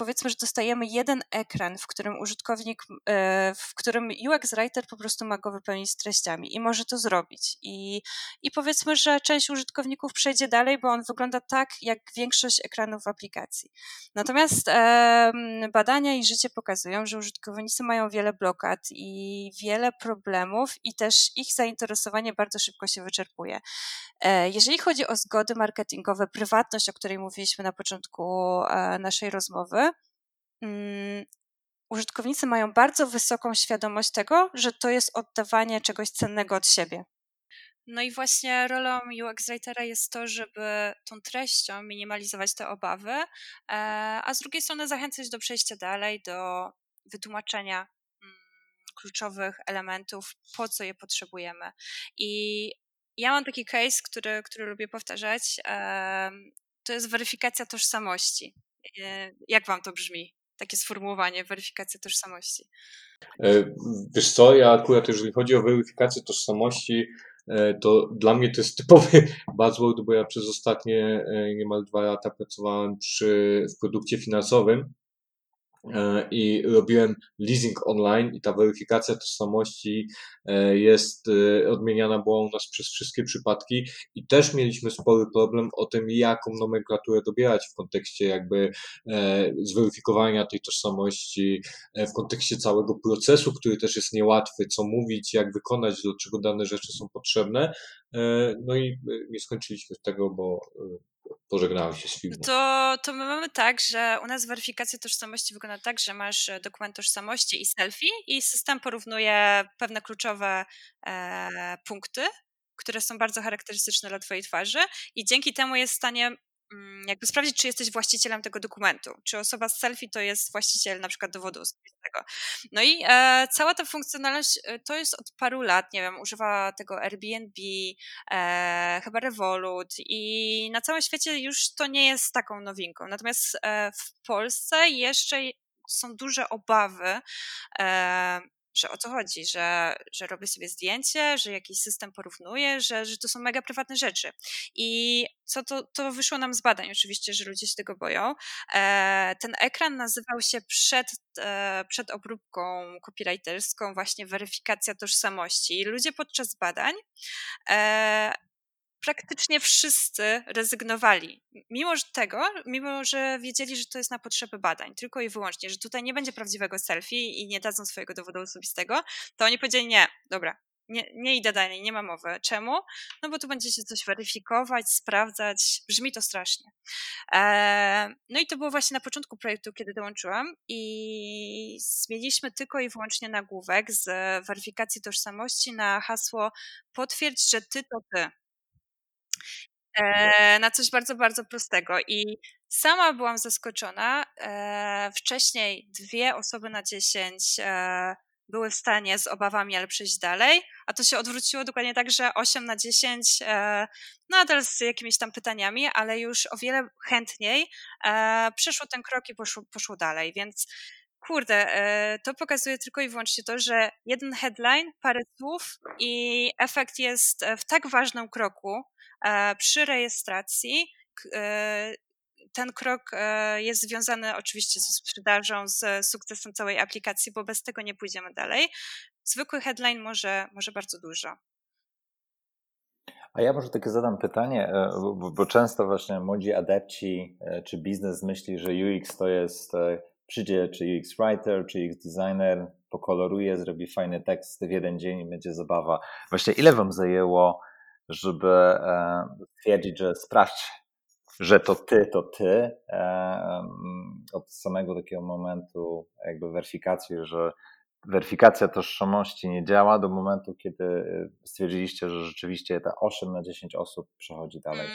powiedzmy, że dostajemy jeden ekran, w którym użytkownik, e, w którym UX Writer po prostu ma go wypełnić treściami i może to zrobić. I, i powiedzmy, że część użytkowników przejdzie dalej, bo on wygląda tak, jak większość ekranów w aplikacji. Natomiast e, badania i życie pokazują, że użytkownicy mają wiele blokad i wiele problemów i też ich zainteresowanie bardzo szybko się wyczerpuje. E, jeżeli chodzi o zgody marketingowe, prywatność, o której mówiliśmy na początku e, naszej rozmowy, mm, użytkownicy mają bardzo wysoką świadomość tego, że to jest oddawanie czegoś cennego od siebie. No i właśnie rolą UX Writera jest to, żeby tą treścią minimalizować te obawy, e, a z drugiej strony zachęcać do przejścia dalej, do wytłumaczenia mm, kluczowych elementów, po co je potrzebujemy. I ja mam taki case, który, który lubię powtarzać. To jest weryfikacja tożsamości. E, jak wam to brzmi? Takie sformułowanie, weryfikacja tożsamości. E, wiesz co, ja akurat jeżeli chodzi o weryfikację tożsamości, e, to dla mnie to jest typowy buzzword, bo ja przez ostatnie niemal dwa lata pracowałem przy, w produkcie finansowym E, i robiłem leasing online i ta weryfikacja tożsamości e, jest e, odmieniana była u nas przez wszystkie przypadki i też mieliśmy spory problem o tym, jaką nomenklaturę dobierać w kontekście jakby zweryfikowania tej tożsamości, w kontekście całego procesu, który też jest niełatwy, co mówić, jak wykonać, do czego dane rzeczy są potrzebne. No i nie skończyliśmy tego, bo się z filmem. To, to my mamy tak, że u nas weryfikacja tożsamości wygląda tak, że masz e, dokument tożsamości i selfie i system porównuje pewne kluczowe e, punkty, które są bardzo charakterystyczne dla twojej twarzy i dzięki temu jest w stanie Mm, jakby sprawdzić, czy jesteś właścicielem tego dokumentu, czy osoba z selfie to jest właściciel na przykład dowodu osobistego. No i e, cała ta funkcjonalność e, to jest od paru lat, nie wiem, używa tego Airbnb, e, chyba Revolut i na całym świecie już to nie jest taką nowinką. Natomiast e, w Polsce jeszcze są duże obawy e, że o co chodzi, że, że robię sobie zdjęcie, że jakiś system porównuje, że, że to są mega prywatne rzeczy. I co to, to wyszło nam z badań oczywiście, że ludzie się tego boją. E, ten ekran nazywał się przed, e, przed obróbką copywriterską właśnie weryfikacja tożsamości. I ludzie podczas badań e, praktycznie wszyscy rezygnowali. Mimo tego, mimo że wiedzieli, że to jest na potrzeby badań, tylko i wyłącznie, że tutaj nie będzie prawdziwego selfie i nie dadzą swojego dowodu osobistego, to oni powiedzieli nie, dobra, nie, nie idę dalej, nie ma mowy. Czemu? No bo tu będziecie coś weryfikować, sprawdzać, brzmi to strasznie. Eee, no i to było właśnie na początku projektu, kiedy dołączyłam i zmieniliśmy tylko i wyłącznie nagłówek z weryfikacji tożsamości na hasło potwierdź, że ty to ty. E, na coś bardzo, bardzo prostego. I sama byłam zaskoczona. E, wcześniej dwie osoby na dziesięć e, były w stanie z obawami, ale przejść dalej, a to się odwróciło dokładnie tak, że 8 na 10 e, nadal z jakimiś tam pytaniami, ale już o wiele chętniej e, przeszło ten krok i poszło, poszło dalej, więc kurde, e, to pokazuje tylko i wyłącznie to, że jeden headline, parę słów i efekt jest w tak ważnym kroku przy rejestracji, e, ten krok e, jest związany oczywiście ze sprzedażą, z sukcesem całej aplikacji, bo bez tego nie pójdziemy dalej. Zwykły headline może, może bardzo dużo. A ja może takie zadam pytanie, e, bo, bo, często właśnie młodzi adepci e, czy biznes myśli, że UX to jest, przyjdzie czy UX writer, czy UX designer, pokoloruje, zrobi fajny tekst w jeden dzień i będzie zabawa. Właśnie ile wam zajęło, żeby stwierdzić, że sprawdź, że to ty, to ty, e, od samego takiego momentu jakby weryfikacji, że weryfikacja tożsamości nie działa do momentu, kiedy stwierdziliście, że rzeczywiście te 8 na 10 osób przechodzi dalej?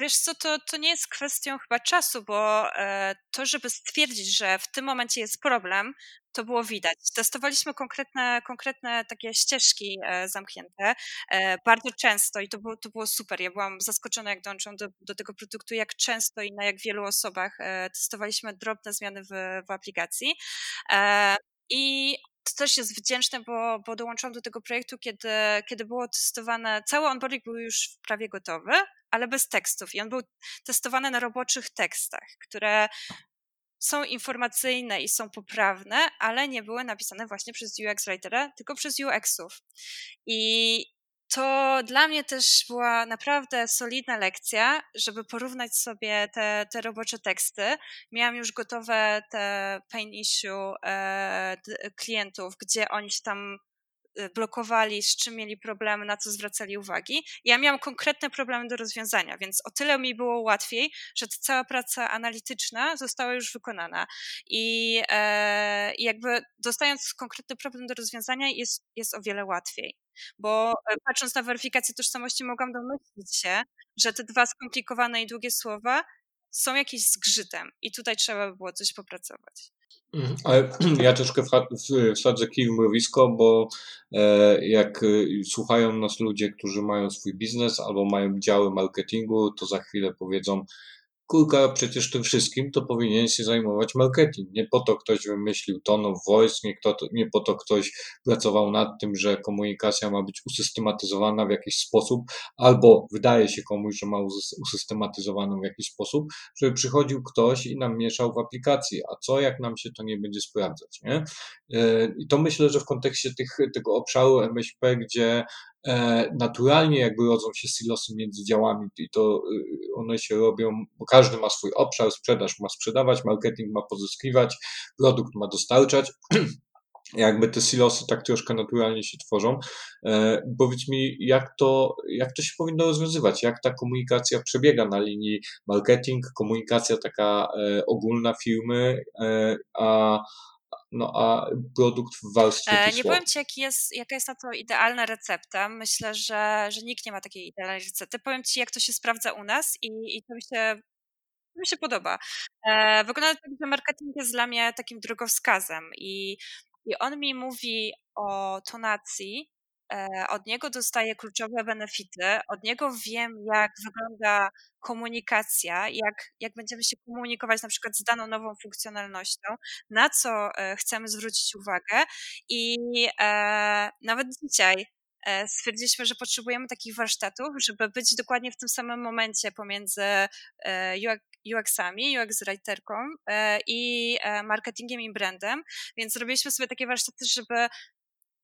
Wiesz co, to, to nie jest kwestią chyba czasu, bo e, to, żeby stwierdzić, że w tym momencie jest problem, to było widać. Testowaliśmy konkretne, konkretne takie ścieżki e, zamknięte e, bardzo często i to było, to było super. Ja byłam zaskoczona, jak dołączyłam do, do tego produktu, jak często i na jak wielu osobach testowaliśmy drobne zmiany w, w aplikacji. I to też jest wdzięczne, bo, bo dołączyłam do tego projektu, kiedy, kiedy było testowane, cały onboarding był już prawie gotowy, ale bez tekstów. I on był testowany na roboczych tekstach, które są informacyjne i są poprawne, ale nie były napisane właśnie przez UX writera, tylko przez UX-ów. I to dla mnie też była naprawdę solidna lekcja, żeby porównać sobie te, te robocze teksty. Miałam już gotowe te pain issue e, klientów, gdzie oni się tam blokowali, z czym mieli problemy, na co zwracali uwagi. Ja miałam konkretne problemy do rozwiązania, więc o tyle mi było łatwiej, że ta cała praca analityczna została już wykonana. I e, jakby dostając konkretny problem do rozwiązania jest, jest o wiele łatwiej. Bo e, patrząc na weryfikację tożsamości, mogłam domyślić się, że te dwa skomplikowane i długie słowa są jakieś zgrzytem i tutaj trzeba by było coś popracować. Mhm. Ale ja troszkę wsadzę kij w mrowisko, bo e, jak e, słuchają nas ludzie, którzy mają swój biznes albo mają działy marketingu, to za chwilę powiedzą, kurka, przecież tym wszystkim to powinien się zajmować marketing. Nie po to ktoś wymyślił tone of voice, nie, kto, nie po to ktoś pracował nad tym, że komunikacja ma być usystematyzowana w jakiś sposób, albo wydaje się komuś, że ma usystematyzowaną w jakiś sposób, żeby przychodził ktoś i nam mieszał w aplikacji. A co jak nam się to nie będzie sprawdzać, nie? E, I to myślę, że w kontekście tych, tego obszaru MŚP, gdzie naturalnie jakby rodzą się silosy między działami i to y, one się robią, bo każdy ma swój obszar, sprzedaż ma sprzedawać, marketing ma pozyskiwać, produkt ma dostarczać. Jakby te silosy tak troszkę naturalnie się tworzą. E, powiedz mi, jak to, jak to się powinno rozwiązywać? Jak ta komunikacja przebiega na linii marketing, komunikacja taka e, ogólna firmy, e, a no a produkt w warstwie e, Nie powiem Ci, jaki jest, jaka jest na to idealna recepta. Myślę, że, że nikt nie ma takiej idealnej recepty. Powiem Ci, jak to się sprawdza u nas i, i to mi się mi się podoba. E, wygląda tak, że marketing jest dla mnie takim drogowskazem i, i on mi mówi o tonacji, od niego dostaję kluczowe benefity, od niego wiem, jak wygląda komunikacja, jak, jak będziemy się komunikować na przykład z daną nową funkcjonalnością, na co e, chcemy zwrócić uwagę. I e, nawet dzisiaj e, stwierdziliśmy, że potrzebujemy takich warsztatów, żeby być dokładnie w tym samym momencie pomiędzy UX-ami, UX-writerką i marketingiem i brandem, więc zrobiliśmy sobie takie warsztaty, żeby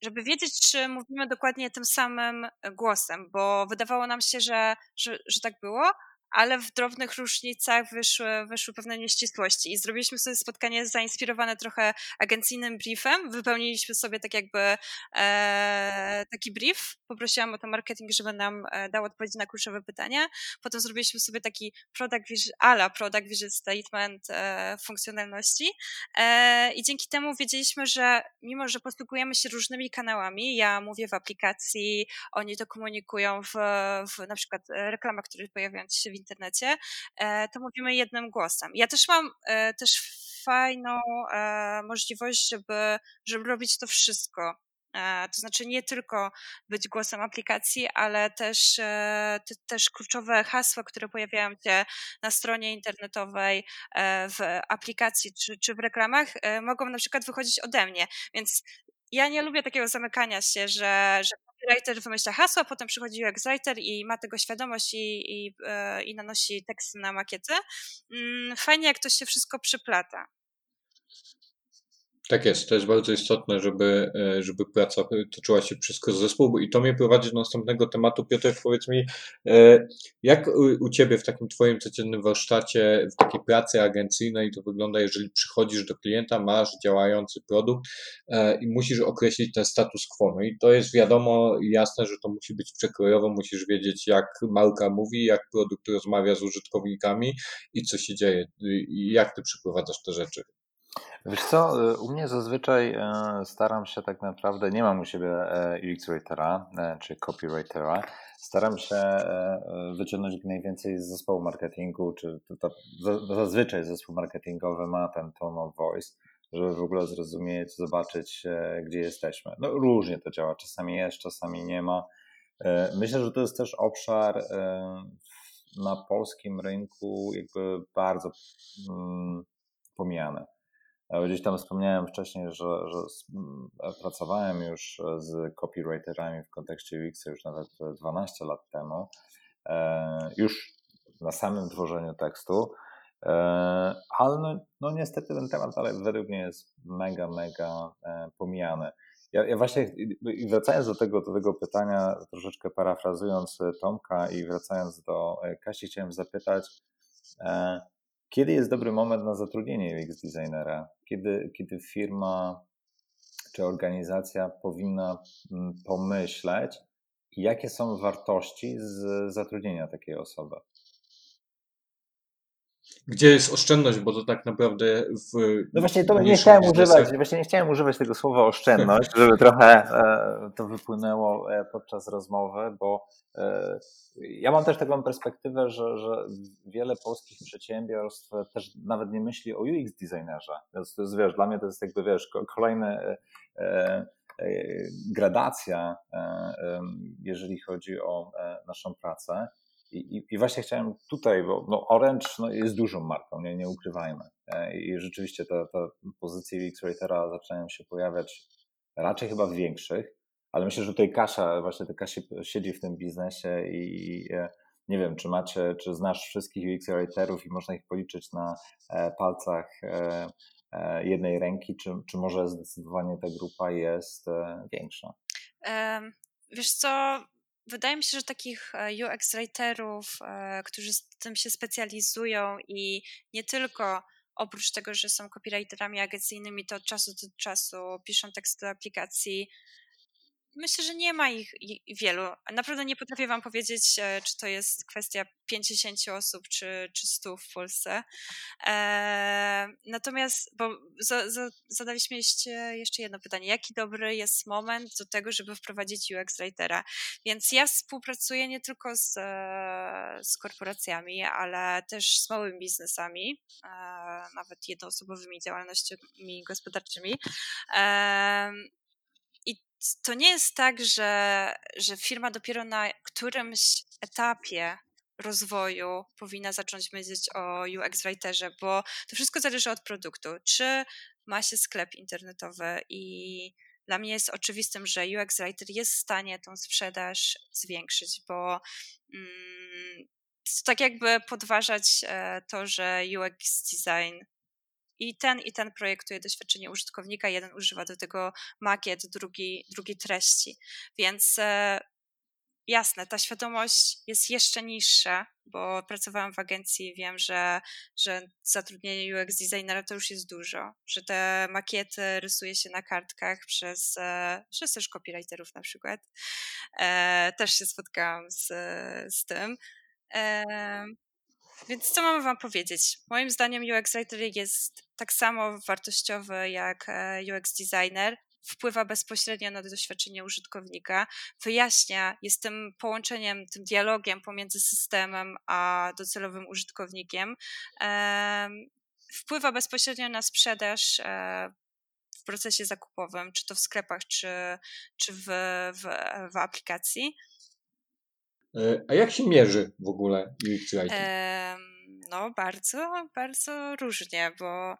żeby wiedzieć, czy mówimy dokładnie tym samym głosem, bo wydawało nam się, że, że, że tak było, ale w drobnych różnicach wyszły, wyszły pewne nieścisłości i zrobiliśmy sobie spotkanie zainspirowane trochę agencyjnym briefem. Wypełniliśmy sobie tak jakby e, taki brief. Poprosiłam o to marketing, żeby nam e, dał odpowiedzi na kluczowe pytania. Potem zrobiliśmy sobie taki product vision, ala product vision statement e, funkcjonalności e, i dzięki temu wiedzieliśmy, że mimo, że posługujemy się różnymi kanałami, ja mówię w aplikacji, oni to komunikują w, w na przykład reklamach, które pojawiają się w internecie, e, to mówimy jednym głosem. Ja też mam e, też fajną e, możliwość, żeby, żeby robić to wszystko. To znaczy nie tylko być głosem aplikacji, ale też, też kluczowe hasła, które pojawiają się na stronie internetowej, w aplikacji czy, czy w reklamach, mogą na przykład wychodzić ode mnie. Więc ja nie lubię takiego zamykania się, że, że copywriter wymyśla hasło, potem przychodzi UX writer i ma tego świadomość i, i, i nanosi teksty na makiety. Mm, fajnie, jak to się wszystko przyplata. Tak jest, to jest bardzo istotne, żeby, e, żeby praca toczyła się przez zespół i to mnie prowadzi do następnego tematu. Piotr, powiedz mi, e, jak u Ciebie w takim Twoim codziennym warsztacie, w takiej pracy agencyjnej to wygląda, jeżeli przychodzisz do klienta, masz działający produkt e, i musisz określić ten status quo. No i to jest wiadomo i jasne, że to musi być przekrojowo, musisz wiedzieć jak marka mówi, jak produkt rozmawia z użytkownikami i co się dzieje i jak Ty przeprowadzasz te rzeczy. Wiesz co, y, u mnie zazwyczaj e, staram się tak naprawdę, nie mam u siebie e, UX writera, e, czy copywritera, staram się wyciągnąć jak najwięcej z zespołu marketingu, czy to, to, zazwyczaj zespół marketingowy ma ten tone of voice, żeby w ogóle zrozumieć, zobaczyć, gdzie jesteśmy. No różnie to działa, czasami jest, czasami nie ma. Myślę, że to jest też obszar na polskim rynku jakby bardzo mm, pomijany. Gdzieś tam wspomniałem wcześniej, że, że pracowałem już z copywriterami w kontekście UX już nawet 12 lat temu, e, już na samym tworzeniu tekstu, e, ale no, no niestety ten temat dalej według mnie jest mega, mega e, pomijany. Ja, ja, właśnie wracając do tego, do tego pytania, troszeczkę parafrazując Tomka i wracając do Kasi, chciałem zapytać, kiedy jest dobry moment na zatrudnienie UX designera? Kiedy, kiedy firma czy organizacja powinna mm, pomyśleć, jakie są wartości z zatrudnienia takiej osoby? Gdzie jest oszczędność, bo to tak naprawdę w. No właśnie to nie chciałem używać, właśnie nie chciałem używać tego słowa oszczędność, żeby trochę e, to wypłynęło e, podczas rozmowy, bo e, ja mam też taką perspektywę, że, że wiele polskich przedsiębiorstw też nawet nie myśli o UX designerze. Więc to jest, wiesz, dla mnie to jest jakby, wiesz, kolejna gradacja, jeżeli chodzi o naszą pracę. I, I, właśnie chciałem tutaj, bo no Orange no, jest dużą marką, nie, nie ukrywajmy. E, I rzeczywiście te, te pozycje UX Writera zaczynają się pojawiać raczej chyba w większych, ale myślę, że tutaj Kasia, właśnie ta Kasia siedzi w tym biznesie i e, nie wiem, czy macie, czy znasz wszystkich UX Writerów i można ich policzyć na e, palcach jednej ręki, czy, czy może zdecydowanie ta grupa jest większa? Wiesz co, Wydaje mi się, że takich e, UX writerów, e, którzy z tym się specjalizują i nie tylko oprócz tego, że są copywriterami agencyjnymi, to od czasu do czasu piszą teksty do aplikacji, Myślę, że nie ma ich wielu. Naprawdę nie potrafię Wam powiedzieć, e, czy to jest kwestia 50 osób, czy, czy 100 w Polsce. E, natomiast, bo za, za, zadaliśmy jeszcze jedno pytanie. Jaki dobry jest moment do tego, żeby wprowadzić UX Writera? Więc ja współpracuję nie tylko z, e, z korporacjami, ale też z małymi biznesami, nawet jednoosobowymi działalnościami gospodarczymi to nie jest tak, że, że firma dopiero na którymś etapie rozwoju powinna zacząć myśleć o UX writerze, bo to wszystko zależy od produktu. Czy ma się sklep internetowy i dla mnie jest oczywistym, że UX writer jest w stanie tą sprzedaż zwiększyć, bo mm, tak jakby podważać e, to, że UX design i ten i ten projektuje doświadczenie użytkownika, jeden używa do tego makiet, drugi, drugi treści. Więc e, jasne, ta świadomość jest jeszcze niższa, bo pracowałam w agencji i wiem, że, że zatrudnienie UX designera to już jest dużo, że te makiety rysuje się na kartkach przez, e, przez też copywriterów na przykład. E, też się spotkałam z, z tym. Więc co mamy Wam powiedzieć? Moim zdaniem UX Writer jest tak samo wartościowy jak e, UX Designer. Wpływa bezpośrednio na doświadczenie użytkownika, wyjaśnia, jest tym połączeniem, tym dialogiem pomiędzy systemem a docelowym użytkownikiem. wpływa bezpośrednio na sprzedaż w procesie zakupowym, czy to w sklepach, czy, czy w, w, w aplikacji. A jak się mierzy w ogóle UX writing? No, bardzo, bardzo różnie, bo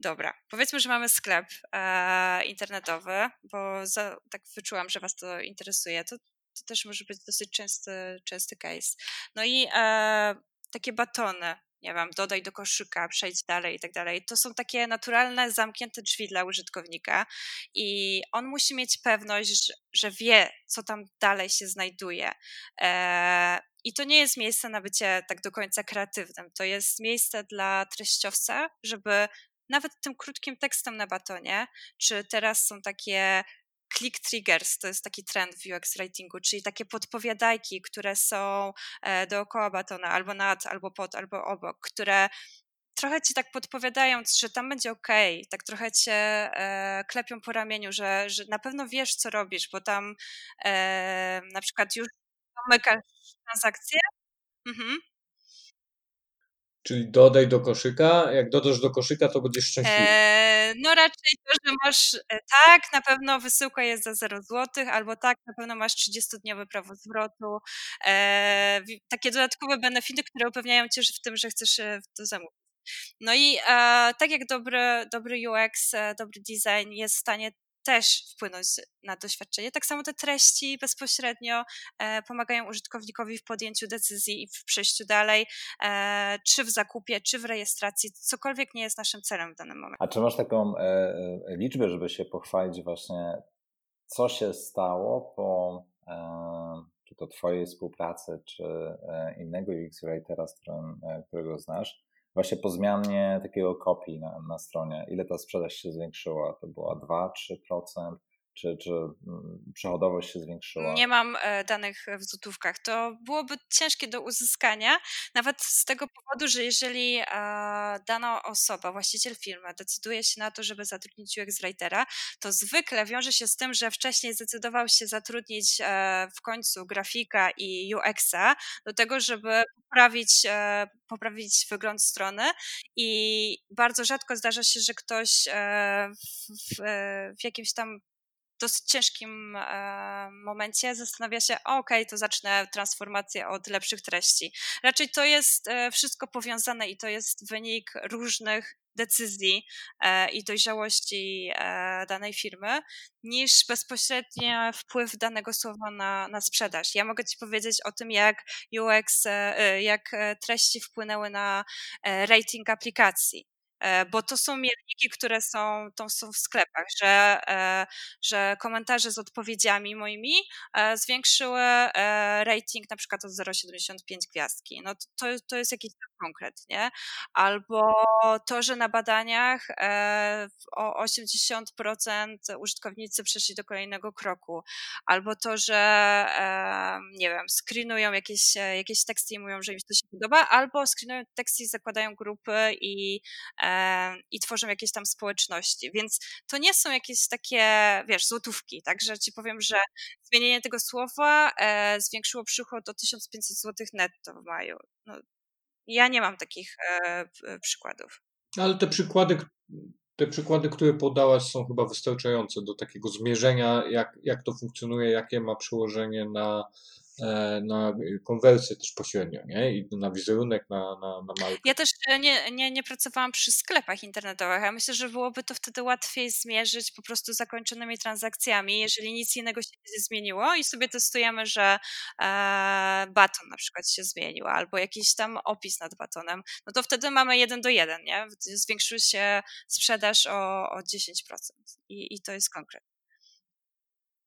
dobra, powiedzmy, że mamy sklep e, internetowy, bo za, tak wyczułam, że Was to interesuje. To, to też może być dosyć częsty, częsty case. No i e, takie batony nie wiem, dodaj do koszyka, przejdź dalej i tak dalej. To są takie naturalne, zamknięte drzwi dla użytkownika i on musi mieć pewność, że, wie, co tam dalej się znajduje. Eee, I to nie jest miejsce na bycie tak do końca kreatywnym. To jest miejsce dla treściowca, żeby nawet tym krótkim tekstem na batonie, czy teraz są takie click triggers to jest taki trend w UX writingu, czyli takie podpowiadajki, które są e, dookoła batona, albo nad, albo pod, albo obok, które trochę ci tak podpowiadają, że tam będzie ok, tak trochę cię e, klepią po ramieniu, że, że na pewno wiesz, co robisz, bo tam e, na przykład już domykasz transakcję. Mhm. Czyli dodaj do koszyka. Jak dodasz do koszyka, to będziesz szczęśliwy. Eee, no raczej to, że masz e, tak, na pewno wysyłka jest za 0 zł, albo tak, na pewno masz 30-dniowe prawo zwrotu. Eee, takie dodatkowe benefity, które upewniają cię w tym, że chcesz e, to zamówić. No i e, tak jak dobry, dobry UX, e, dobry design jest w stanie też wpłynąć na doświadczenie. Tak samo te treści bezpośrednio e, pomagają użytkownikowi w podjęciu decyzji i w przejściu dalej, e, czy w zakupie, czy w rejestracji, cokolwiek nie jest naszym celem w danym momencie. A czy masz taką e, liczbę, żeby się pochwalić właśnie, co się stało po czy to Twojej współpracy, czy innego UX Writera, którego znasz, właśnie po zmianie takiego kopii na, na stronie, ile ta sprzedaż się zwiększyła? To była 2-3%? Czy, czy mm, przechodowość się zwiększyła? Nie mam e, danych w złotówkach. To byłoby ciężkie do uzyskania, nawet z tego powodu, że jeżeli e, dana osoba, właściciel firmy decyduje się na to, żeby zatrudnić UX writera, to zwykle wiąże się z tym, że wcześniej zdecydował się zatrudnić e, w końcu grafika i UX-a do tego, żeby poprawić, poprawić wygląd strony i bardzo rzadko zdarza się, że ktoś w, w jakimś tam dosyć ciężkim e, momencie zastanawia się, okay, to zacznę transformację od lepszych treści. Raczej to jest e, wszystko powiązane i to jest wynik różnych decyzji e, i dojrzałości danej firmy, niż bezpośredni wpływ danego słowa na, na sprzedaż. Ja mogę Ci powiedzieć o tym, jak UX, jak treści wpłynęły na rating aplikacji. E, bo to są mierniki, które są, to są w sklepach, że, e, że komentarze z odpowiedziami moimi e, zwiększyły rating na przykład od 0,75 gwiazdki. No to, to jest jakiś konkret, nie? Albo to, że na badaniach o 80% użytkownicy przeszli do kolejnego kroku, albo to, że nie wiem, screenują jakieś, jakieś teksty i mówią, że im to się podoba, albo screenują teksty i zakładają grupy i i tworzą jakieś tam społeczności. Więc to nie są jakieś takie, wiesz, złotówki. Także ci powiem, że zmienienie tego słowa e, zwiększyło przychód o 1500 zł netto w maju. No, ja nie mam takich e, przykładów. Ale te przykłady, te przykłady, które podałaś, są chyba wystarczające do takiego zmierzenia, jak, jak to funkcjonuje, jakie ma przełożenie na, E, na konwersję też pośrednio, nie? I na wizerunek, na, na, na markę. Ja też e, nie, nie, nie pracowałam przy sklepach internetowych, a myślę, że byłoby to wtedy łatwiej zmierzyć po prostu zakończonymi transakcjami, jeżeli nic innego się nie zmieniło i sobie testujemy, że e, baton na przykład się zmienił, albo jakiś tam opis nad batonem, no to wtedy mamy jeden do jeden, nie? Zwiększył się sprzedaż o, o 10% i, i to jest konkret.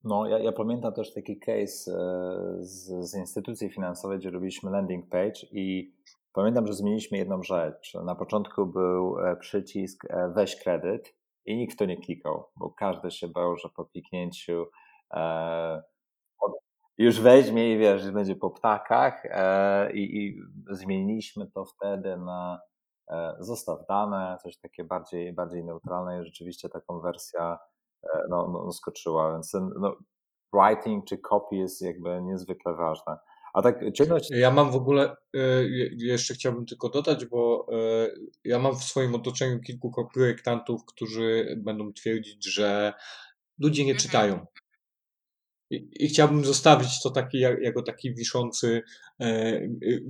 No, ja, ja, pamiętam też taki case e, z, z instytucji finansowej, gdzie robiliśmy landing page i pamiętam, że zmieniliśmy jedną rzecz. Na początku był e, przycisk e, weź kredyt i nikt to nie klikał, bo każdy się bał, że po kliknięciu e, już weźmie i wiesz, będzie po ptakach e, i, i, zmieniliśmy to wtedy na e, zostaw dane, coś takie bardziej, bardziej neutralne i rzeczywiście ta konwersja no, no, skoczyła, więc ten no, writing czy copy jest jakby niezwykle ważne. A tak ciągnąć... Ja mam w ogóle, jeszcze chciałbym tylko dodać, bo ja mam w swoim otoczeniu kilku projektantów, którzy będą twierdzić, że ludzie nie mhm. czytają. I, I, chciałbym zostawić to taki, jako taki wiszący, e,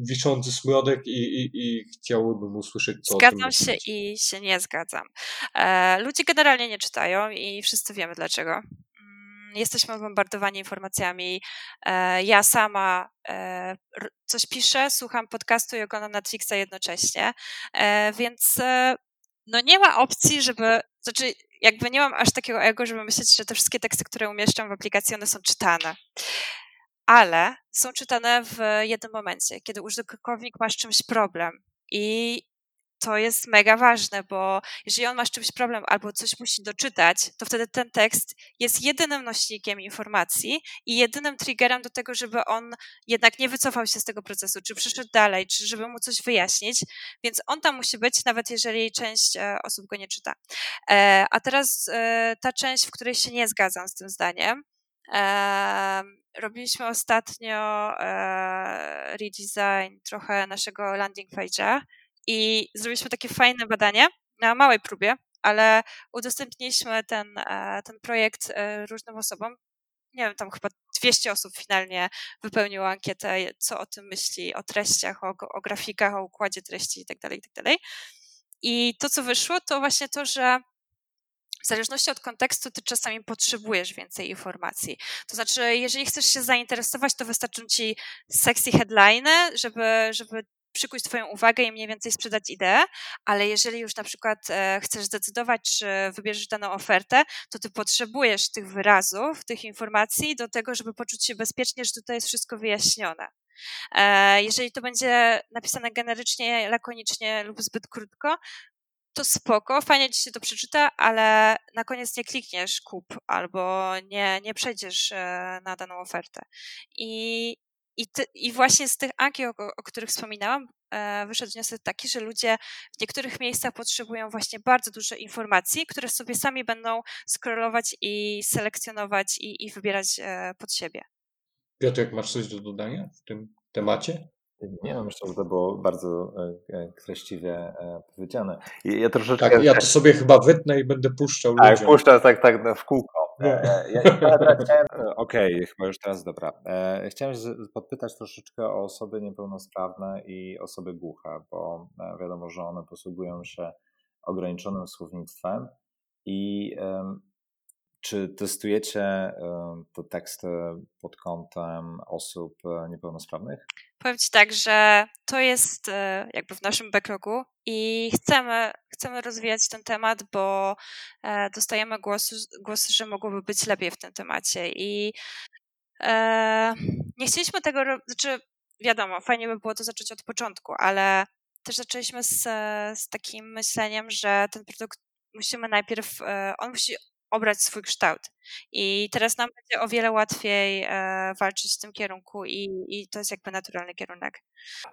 wiszący smrodek i, i, i chciałbym usłyszeć, co Zgadzam się i się nie zgadzam. E, ludzie generalnie nie czytają i wszyscy wiemy dlaczego. Mm, jesteśmy bombardowani informacjami. E, ja sama e, coś piszę, słucham podcastu i oglądam Netflixa jednocześnie, e, więc e, no nie ma opcji, żeby, znaczy jakby nie mam aż takiego ego, żeby myśleć, że te wszystkie teksty, które umieszczam w aplikacji, one są czytane. Ale są czytane w jednym momencie, kiedy użytkownik ma z czymś problem i to jest mega ważne, bo jeżeli on ma z czymś problem albo coś musi doczytać, to wtedy ten tekst jest jedynym nośnikiem informacji i jedynym triggerem do tego, żeby on jednak nie wycofał się z tego procesu, czy przeszedł dalej, czy żeby mu coś wyjaśnić, więc on tam musi być, nawet jeżeli część e, osób go nie czyta. E, a teraz e, ta część, w której się nie zgadzam z tym zdaniem, robiliśmy ostatnio redesign trochę naszego landing page'a i zrobiliśmy takie fajne badanie na małej próbie, ale udostępniliśmy ten, e, ten projekt e, różnym osobom. Nie wiem, tam chyba 200 osób finalnie wypełniło ankietę, co o tym myśli, o treściach, o, o grafikach, o układzie treści itd., tak itd. Tak I to, co wyszło, to właśnie to, że w zależności od kontekstu, ty czasami potrzebujesz więcej informacji. To znaczy, jeżeli chcesz się zainteresować, to wystarczą ci sexy headline, żeby, żeby przykuć Twoją uwagę i mniej więcej sprzedać ideę, ale jeżeli już na przykład e, chcesz zdecydować, czy wybierzesz daną ofertę, to Ty potrzebujesz tych wyrazów, tych informacji do tego, żeby poczuć się bezpiecznie, że tutaj jest wszystko wyjaśnione. E, jeżeli to będzie napisane generycznie, lakonicznie lub zbyt krótko, to spoko, fajnie ci się to przeczyta, ale na koniec nie klikniesz kup albo nie, nie przejdziesz e, na daną ofertę. I i, ty, I właśnie z tych ankiet, o, o których wspominałam, e, wyszedł wniosek taki, że ludzie w niektórych miejscach potrzebują właśnie bardzo dużo informacji, które sobie sami będą scrollować i selekcjonować i, i wybierać e, pod siebie. Piotr, jak masz coś do dodania w tym temacie? Nie myślę, że to było bardzo e, treściwie powiedziane. Ja troszeczkę... Tak, ja to sobie chyba wytnę i będę puszczał tak, ludziom. puszczę tak, tak w kółko. E, ja, chciałem, e, okej, okay, chyba już teraz dobra. E, chciałem podpytać troszeczkę o osoby niepełnosprawne i osoby głuche, bo wiadomo, że one posługują się ograniczonym słownictwem i czy testujecie te teksty pod kątem osób niepełnosprawnych? Powiem Ci tak, że to jest jakby w naszym backlogu i chcemy, chcemy rozwijać ten temat, bo e, dostajemy głosy, głosy, że mogłoby być lepiej w tym temacie. I e, nie chcieliśmy tego znaczy wiadomo, fajnie by było to zacząć od początku, ale też zaczęliśmy z, z takim myśleniem, że ten produkt musimy najpierw, e, on musi obrać swój kształt. I teraz nam będzie o wiele łatwiej e, walczyć w tym kierunku i, i to jest jakby naturalny kierunek.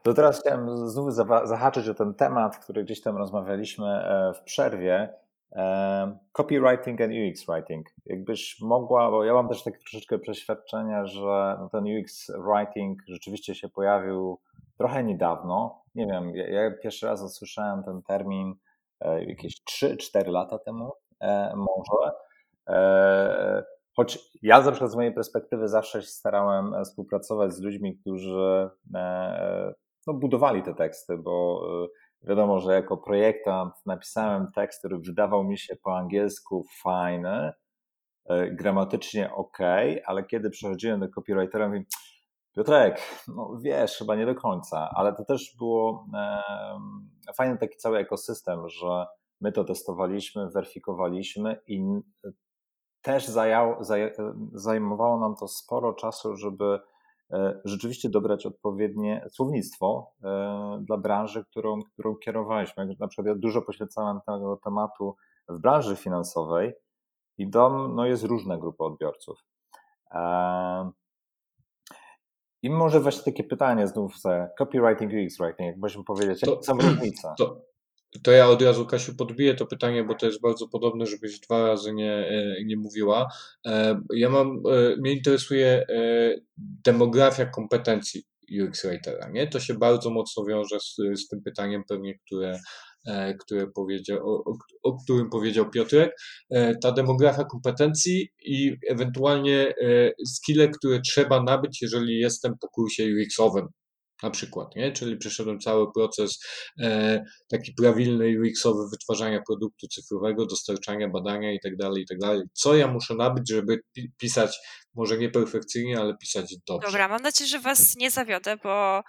To teraz chciałem znów zahaczyć o ten temat, który gdzieś tam rozmawialiśmy e, w przerwie. E, copywriting and UX writing. Jakbyś mogła, bo ja mam też takie troszeczkę przeświadczenia, że no ten UX writing rzeczywiście się pojawił trochę niedawno. Nie wiem, ja, ja pierwszy raz usłyszałem ten termin jakieś 3-4 lata temu może. E, choć ja zawsze z mojej perspektywy zawsze się starałem e, współpracować z ludźmi, którzy e, no, budowali te teksty, bo wiadomo, że jako projektant napisałem tekst, który wydawał mi się po angielsku fajny, gramatycznie ok, ale kiedy przechodziłem do copywritera, mówię, Piotrek, no wiesz, chyba nie do końca, ale to też było e, fajny taki cały ekosystem, że my to testowaliśmy, weryfikowaliśmy i też zajmowało nam to sporo czasu, żeby e, rzeczywiście dobrać odpowiednie słownictwo e, dla branży, którą, którą kierowaliśmy. Na przykład ja dużo poświęcałem tego tematu w branży finansowej i dom no jest różne grupy odbiorców. E, I może właśnie takie pytanie znów za copywriting, UX writing, jak możemy powiedzieć, jakie są różnice? To, to ja od razu, Kasiu, podbiję to pytanie, bo to jest bardzo podobne, żebyś dwa razy nie, e, nie mówiła. E, ja mam, e, mnie interesuje demografia kompetencji. UX Writera, nie? To się bardzo mocno wiąże z, z tym pytaniem pewnie, które, które powiedział, o, o, którym powiedział Piotrek. Ta demografia kompetencji i ewentualnie skille, które trzeba nabyć, jeżeli jestem po kursie UX-owym, na przykład, nie? Czyli przeszedłem cały proces e, taki prawilny UX-owy wytwarzania produktu cyfrowego, dostarczania, badania i tak dalej, i tak dalej. Co ja muszę nabyć, żeby pisać może nie perfekcyjnie, ale pisać dobrze. Dobra, mam nadzieję, że was nie zawiodę, bo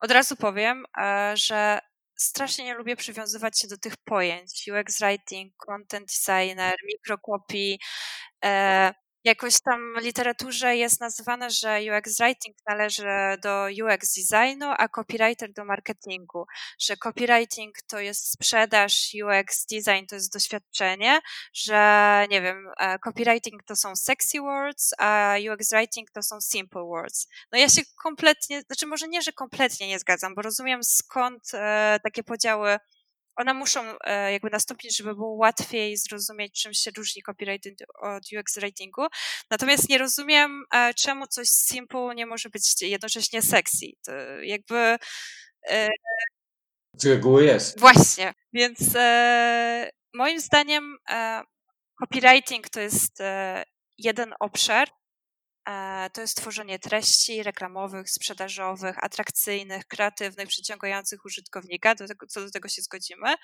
od razu powiem, e, że strasznie nie lubię przywiązywać się do tych pojęć. UX writing, content designer, microcopy. E, jakoś tam w literaturze jest nazywane, że UX writing należy do UX designu, a copywriter do marketingu, że copywriting to jest sprzedaż, UX design to jest doświadczenie, że nie wiem, e, copywriting to są sexy words, a UX writing to są simple words. No ja się kompletnie, znaczy może nie, że kompletnie nie zgadzam, bo rozumiem skąd e, takie podziały one muszą e, jakby nastąpić, żeby było łatwiej zrozumieć, czym się różni copywriting od UX writingu. Natomiast nie rozumiem, e, czemu coś simple nie może być jednocześnie sexy. To jakby. E, Z reguły jest. Właśnie. Więc moim zdaniem copywriting to jest jeden obszar, to jest tworzenie treści reklamowych, sprzedażowych, atrakcyjnych, kreatywnych, przyciągających użytkownika, do tego, co do tego się zgodzimy.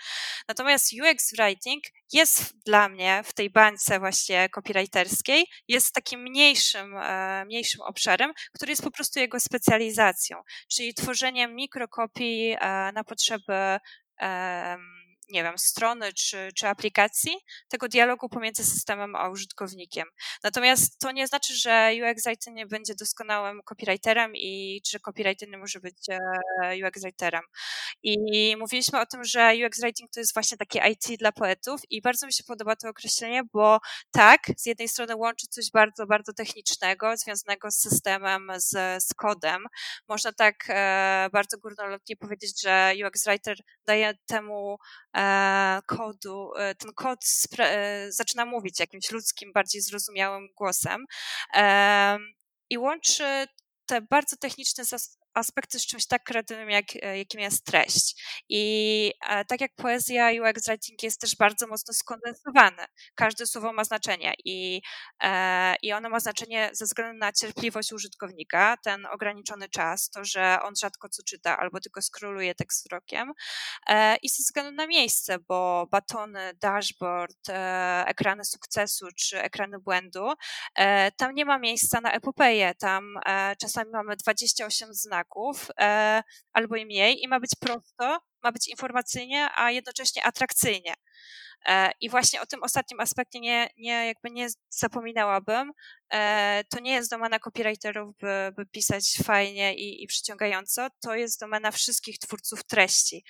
Natomiast UX writing jest dla mnie w tej bańce właśnie copywriterskiej, jest takim mniejszym, e, mniejszym obszarem, który jest po prostu jego specjalizacją, czyli tworzeniem mikrokopii e, na potrzeby nie wiem, strony czy, czy aplikacji, tego dialogu pomiędzy systemem a użytkownikiem. Natomiast to nie znaczy, że UX writer nie będzie doskonałym copywriterem i czy copywriter nie może być e, UX writerem. I mówiliśmy o tym, że UX writing to jest właśnie takie IT dla poetów i bardzo mi się podoba to określenie, bo tak, z jednej strony łączy coś bardzo, bardzo technicznego, związanego z systemem, z, z kodem. Można tak e, bardzo górnolotnie powiedzieć, że UX writer daje temu E, kodu, e, ten kod e, zaczyna mówić jakimś ludzkim, bardziej zrozumiałym głosem i łączy te bardzo techniczne aspekty z czymś tak kreatywnym, jak, e, jakim jest treść. I e, tak jak poezja, UX writing jest też bardzo mocno skondensowane. Każde słowo ma znaczenie i, e, i ono ma znaczenie ze względu na cierpliwość użytkownika, ten ograniczony czas, to, że on rzadko co czyta albo tylko skroluje tekst wzrokiem i ze względu na miejsce, bo batony, dashboard, ekrany sukcesu czy ekrany błędu, tam nie ma miejsca na epopeję, tam czasami mamy 28 znaków, e, albo i mniej i ma być prosto, ma być informacyjnie, a jednocześnie atrakcyjnie. E, I właśnie o tym ostatnim aspekcie nie, nie, jakby nie zapominałabym. E, to nie jest domena copywriterów, by, by pisać fajnie i, i przyciągająco. To jest domena wszystkich twórców treści.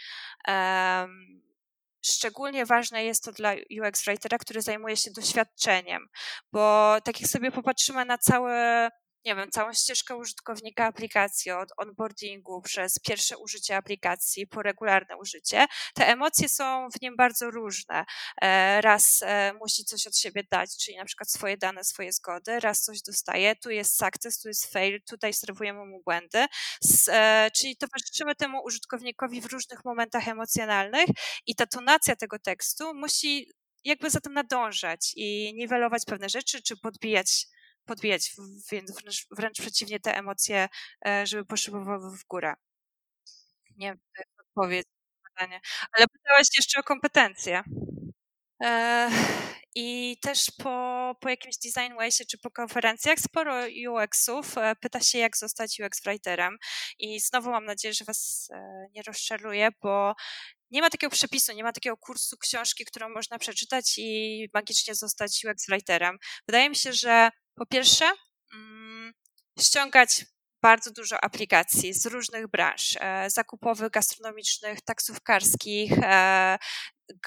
Szczególnie ważne jest to dla UX writera, który zajmuje się doświadczeniem, bo tak jak sobie popatrzymy na całe nie wiem, całą ścieżkę użytkownika aplikacji, od onboardingu przez pierwsze użycie aplikacji po regularne użycie, te emocje są w nim bardzo różne. E, raz e, musi coś od siebie dać, czyli na przykład swoje dane, swoje zgody, raz coś dostaje, tu jest success, tu jest fail, tutaj serwujemy mu błędy, e, czyli towarzyszymy temu użytkownikowi w różnych momentach emocjonalnych i ta tonacja tego tekstu musi jakby za tym nadążać i niwelować pewne rzeczy, czy podbijać podbijać, więc wręcz, wręcz przeciwnie te emocje, e, żeby poszły w górę. Nie wiem, odpowiedź na pytanie. Ale pytałaś jeszcze o kompetencje. E, I też po, po jakimś Design Waysie czy po konferencjach sporo UX-ów e, pyta się, jak zostać UX writerem. I znowu mam nadzieję, że Was nie rozczaruję, bo nie ma takiego przepisu, nie ma takiego kursu, książki, którą można przeczytać i magicznie zostać UX writerem. Wydaje mi się, że po pierwsze, mm, ściągać bardzo dużo aplikacji z różnych branż, e, zakupowych, gastronomicznych, taksówkarskich,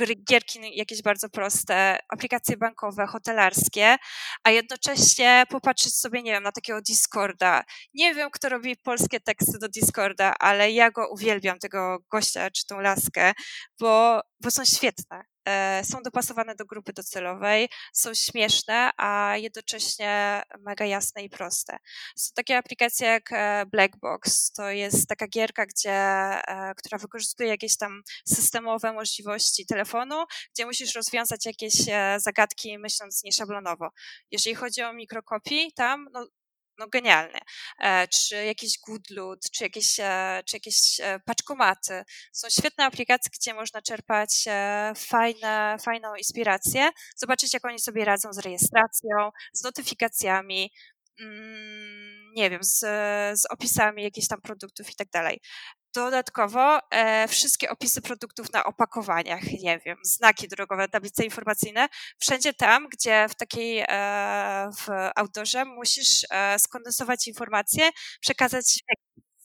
e, gierki jakieś bardzo proste, aplikacje bankowe, hotelarskie, a jednocześnie popatrzeć sobie, nie wiem, na takiego Discorda. Nie wiem, kto robi polskie teksty do Discorda, ale ja go uwielbiam, tego gościa czy tą laskę, bo, bo są świetne. E, są dopasowane do grupy docelowej, są śmieszne, a jednocześnie mega jasne i proste. Są takie aplikacje jak e, Blackbox, to jest taka gierka, gdzie, e, która wykorzystuje jakieś tam systemowe możliwości telefonu, gdzie musisz rozwiązać jakieś zagadki myśląc nieszablonowo. Jeżeli chodzi o mikrokopii, tam no, no genialnie. E, czy jakiś Goodloot, czy jakieś, e, czy jakieś e, paczkomaty. Są świetne aplikacje, gdzie można czerpać fajne, fajną inspirację, zobaczyć jak oni sobie radzą z rejestracją, z notyfikacjami, nie wiem, z, z opisami jakichś tam produktów i tak dalej. Dodatkowo e, wszystkie opisy produktów na opakowaniach, nie wiem, znaki drogowe, tablice informacyjne, wszędzie tam, gdzie w takiej e, w outdoorze musisz e, skondensować informacje, przekazać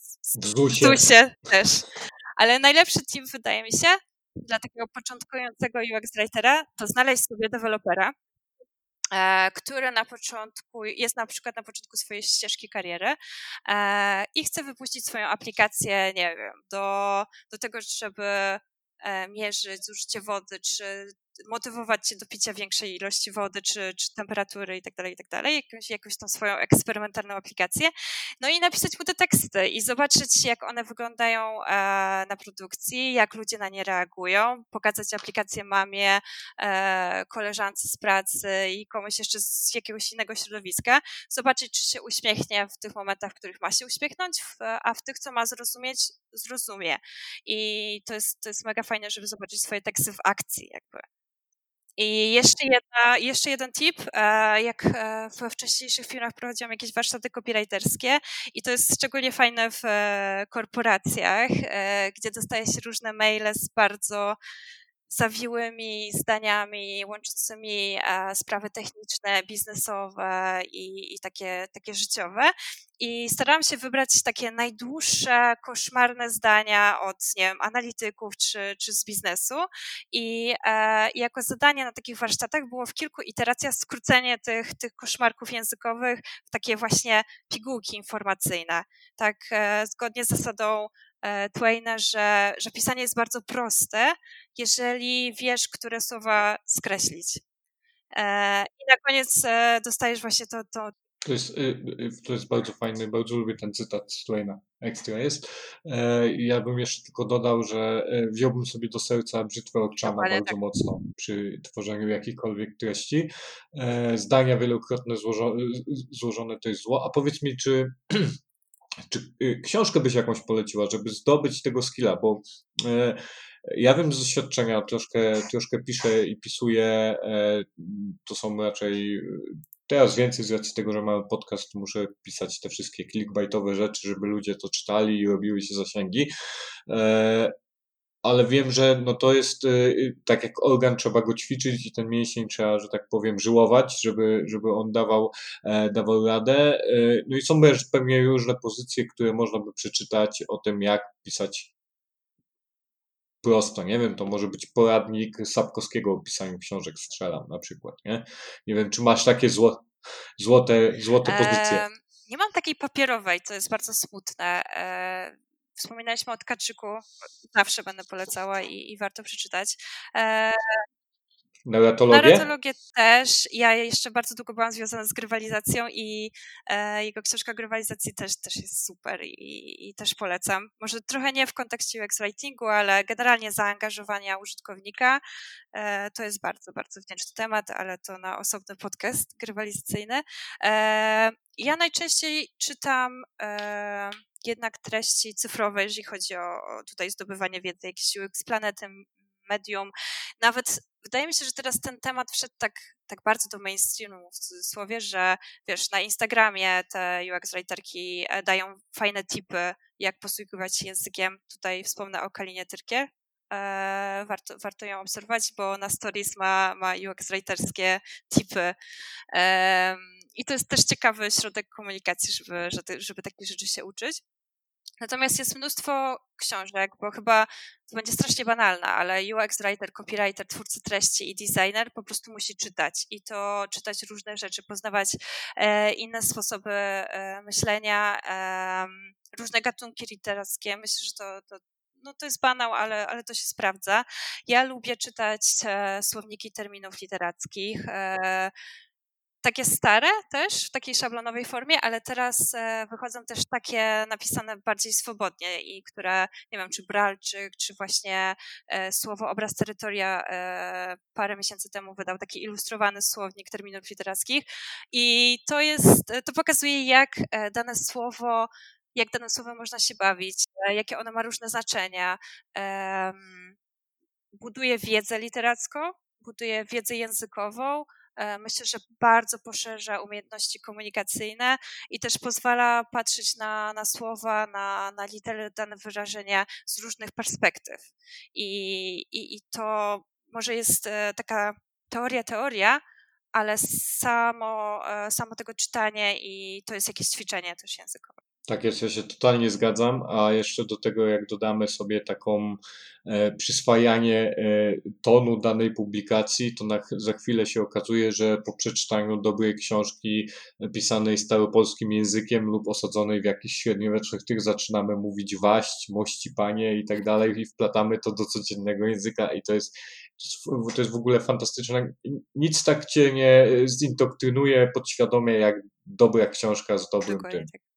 w ZUSie. ZUSie też. Ale najlepszy tip wydaje mi się dla takiego początkującego UX writera to znaleźć sobie dewelopera, E, który na początku jest na przykład na początku swojej ścieżki kariery e, i chce wypuścić swoją aplikację, nie wiem, do, do tego, żeby e, mierzyć zużycie wody, czy motywować cię do picia większej ilości wody, czy, czy temperatury i tak dalej, i tak jakąś, jakąś tą swoją eksperymentalną aplikację, no i napisać mu te teksty i zobaczyć, jak one wyglądają e, na produkcji, jak ludzie na nie reagują, pokazać aplikację mamie, e, koleżance z pracy i komuś jeszcze z jakiegoś innego środowiska, zobaczyć, czy się uśmiechnie w tych momentach, w których ma się uśmiechnąć, a w tych, co ma zrozumieć, zrozumie. I to jest, to jest mega fajne, żeby zobaczyć swoje teksty w akcji, jakby. I jeszcze, jedna, jeszcze jeden tip, e, jak e, we wcześniejszych filmach prowadziłam jakieś warsztaty copywriterskie i to jest szczególnie fajne w e, korporacjach, gdzie dostaje się różne maile z bardzo zawiłymi zdaniami łączącymi e, sprawy techniczne, biznesowe i, i, takie, takie życiowe. I starałam się wybrać takie najdłuższe, koszmarne zdania od nie wiem, analityków czy, czy z biznesu. I, e, jako zadanie na takich warsztatach było w kilku iteracjach skrócenie tych, tych koszmarków językowych w takie właśnie pigułki informacyjne. Tak, e, zgodnie z zasadą Twaina, że, że pisanie jest bardzo proste, jeżeli wiesz, które słowa skreślić. E, I na koniec e, dostajesz właśnie to. to... To, jest, y, y, to jest bardzo fajny, bardzo lubię ten cytat z Twaina. Ekstra jest. Ja bym jeszcze tylko dodał, że wziąłbym sobie do serca brzytwę Okczana bardzo tak. mocno przy tworzeniu jakichkolwiek treści. Zdania wielokrotne złożone, złożone to jest zło. A powiedz mi, czy Czy y, książkę byś jakąś poleciła, żeby zdobyć tego skilla? Bo e, ja wiem z doświadczenia, troszkę, troszkę piszę i pisuję, e, to są raczej teraz więcej z racji tego, że mamy podcast, muszę pisać te wszystkie clickbaitowe rzeczy, żeby ludzie to czytali i robiły się zasięgi. Ale wiem, że no to jest y, y, tak jak organ, trzeba go ćwiczyć i ten mięsień trzeba, że tak powiem, żyłować, żeby, żeby on dawał, e, dawał radę. E, no i są pewnie różne pozycje, które można by przeczytać o tym, jak pisać prosto, nie wiem, to może być poradnik Sapkowskiego o pisaniu książek strzelam na przykład, nie? Nie wiem, czy masz takie zło, złote, złote pozycje. nie mam takiej papierowej, to jest bardzo smutne. Wspominaliśmy o Tkaczyku, zawsze będę polecała i, i warto przeczytać. E, Narratologię? Narratologię też. Ja jeszcze bardzo długo byłam związana z grywalizacją i e, jego książka grywalizacji też, też jest super i, i, też polecam. Może trochę nie w kontekście UX writingu, ale generalnie zaangażowania użytkownika. E, to jest bardzo, bardzo wdzięczny temat, ale to na osobny podcast grywalizacyjny. E, ja najczęściej czytam e, jednak treści cyfrowe, jeżeli chodzi o, tutaj zdobywanie wiedzy, jakieś UX Planety, Medium. Nawet wydaje mi się, że teraz ten temat wszedł tak, tak bardzo do mainstreamu, w cudzysłowie, że wiesz, na Instagramie te UX writerki e, dają fajne tipy, jak posługiwać się językiem. Tutaj wspomnę o Kalinie Tyrkier. E, warto, warto ją obserwować, bo na stories ma, ma UX writerskie tipy. I to jest też ciekawy środek komunikacji, żeby, żeby takich rzeczy się uczyć. Natomiast jest mnóstwo książek, bo chyba to będzie strasznie banalne, ale UX writer, copywriter, twórca treści i designer po prostu musi czytać i to czytać różne rzeczy, poznawać e, inne sposoby e, myślenia, e, różne gatunki literackie. Myślę, że to, to, no to jest banał, ale, ale to się sprawdza. Ja lubię czytać e, słowniki terminów literackich. E, takie stare też, w takiej szablonowej formie, ale teraz e, wychodzą też takie napisane bardziej swobodnie i które, nie wiem, czy Bralczyk, czy właśnie e, słowo obraz terytoria e, parę miesięcy temu wydał taki ilustrowany słownik terminów literackich i to jest, to pokazuje jak dane słowo jak dane słowo można się bawić, jakie ono ma różne znaczenia. Buduje wiedzę literacką, buduje wiedzę językową, myślę, że bardzo poszerza umiejętności komunikacyjne i też pozwala patrzeć na, na słowa, na, na litery, dane wyrażenia z różnych perspektyw. I, i, I to może jest e, taka teoria, teoria, ale samo, e, samo tego czytanie i to jest jakieś ćwiczenie też językowe. Tak jest, ja się totalnie zgadzam, a jeszcze do tego, jak dodamy sobie taką e, przyswajanie e, tonu danej publikacji, to na, za chwilę się okazuje, że po przeczytaniu dobrej książki pisanej staropolskim językiem lub osadzonej w jakichś średniowiecznych tych zaczynamy mówić waść, mości panie i tak dalej i wplatamy to do codziennego języka i to jest to jest w ogóle fantastyczne. Nic tak cię nie zindoktrynuje podświadomie, jak dobra książka z dobrym Dokładnie tym. Tak.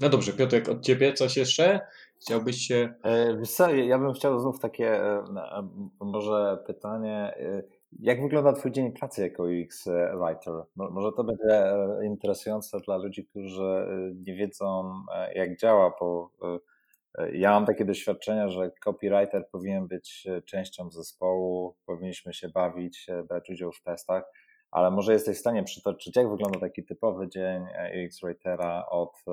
No dobrze, Piotrek, od ciebie coś jeszcze? Chciałbyś się... E, wiesz co, ja bym chciał znów takie e, może pytanie, e, jak wygląda twój dzień pracy jako UX writer? Może to będzie interesujące dla ludzi, którzy nie wiedzą jak działa, bo ja mam takie doświadczenia, że copywriter powinien być częścią zespołu, powinniśmy się bawić, brać udział w testach, ale może jesteś w stanie przytoczyć, jak wygląda taki typowy dzień UX writera od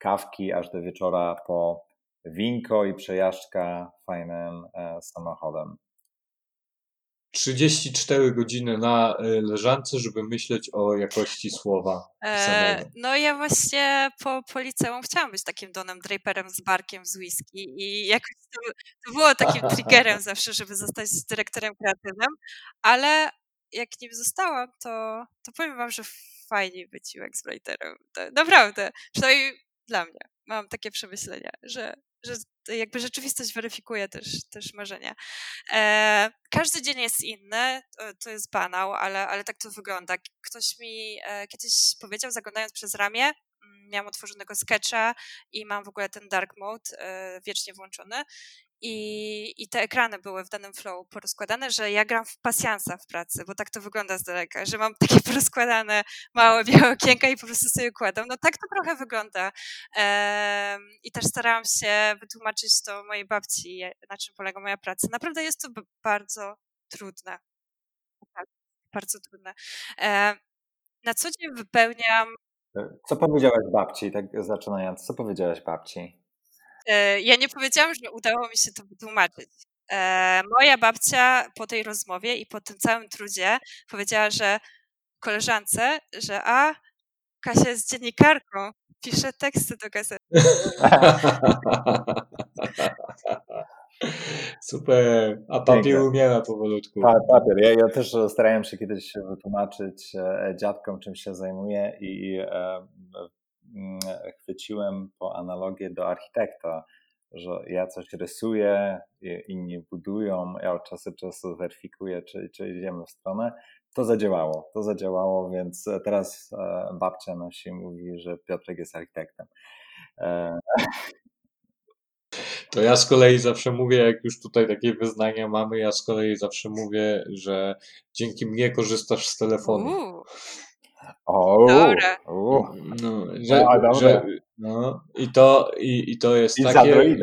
kawki aż do wieczora po winko i przejażdżka fajnym e, samochodem. 34 godziny na e, leżance, żeby myśleć o jakości słowa. E, no ja właśnie po, po liceum chciałam być takim Donem Draperem z barkiem z whisky i jakoś to, to było takim triggerem zawsze, żeby zostać dyrektorem kreatywnym, ale jak nim zostałam, to, to powiem wam, że fajnie być UX writerem. To, naprawdę. Przynajmniej dla mnie. Mam takie przemyślenia, że, że jakby rzeczywistość weryfikuje też, też marzenia. E, każdy dzień jest inny, to, to, jest banał, ale, ale tak to wygląda. Ktoś mi e, kiedyś powiedział, zaglądając przez ramię, mm, miałam otworzonego sketcha i mam w ogóle ten dark mode e, wiecznie włączony i, I te ekrany były w danym flow porozkładane, że ja gram w pasjansa w pracy, bo tak to wygląda z daleka, że mam takie porozkładane małe białe okienka i po prostu sobie układam. No tak to trochę wygląda. I też starałam się wytłumaczyć to mojej babci, na czym polega moja praca. Naprawdę jest to bardzo trudne. Bardzo trudne. Na co dzień wypełniam. Co powiedziałaś babci, tak zaczynając? Co powiedziałaś babci? E, ja nie powiedziałam, że udało mi się to wytłumaczyć. E, moja babcia po tej rozmowie i po tym całym trudzie powiedziała, że koleżance, że a, Kasia jest dziennikarką, pisze teksty do gazety. Super. A papier umiera powolutku. Pa, papier. Ja, ja też starałem się kiedyś wytłumaczyć e, dziadkom, czym się zajmuję i e, chwyciłem po analogię do architekta, że ja coś rysuję, inni budują, ja od czasu do czasu weryfikuję, czy, czy idziemy w stronę. To zadziałało, to zadziałało, więc teraz e, babcia nosi mówi, że Piotrek jest architektem. E, to ja z kolei zawsze mówię, jak już tutaj takie wyznania mamy, ja z kolei zawsze mówię, że dzięki mnie korzystasz z telefonu. O, Dobra. No, że, no, że, no, i, to, i, i to jest I takie.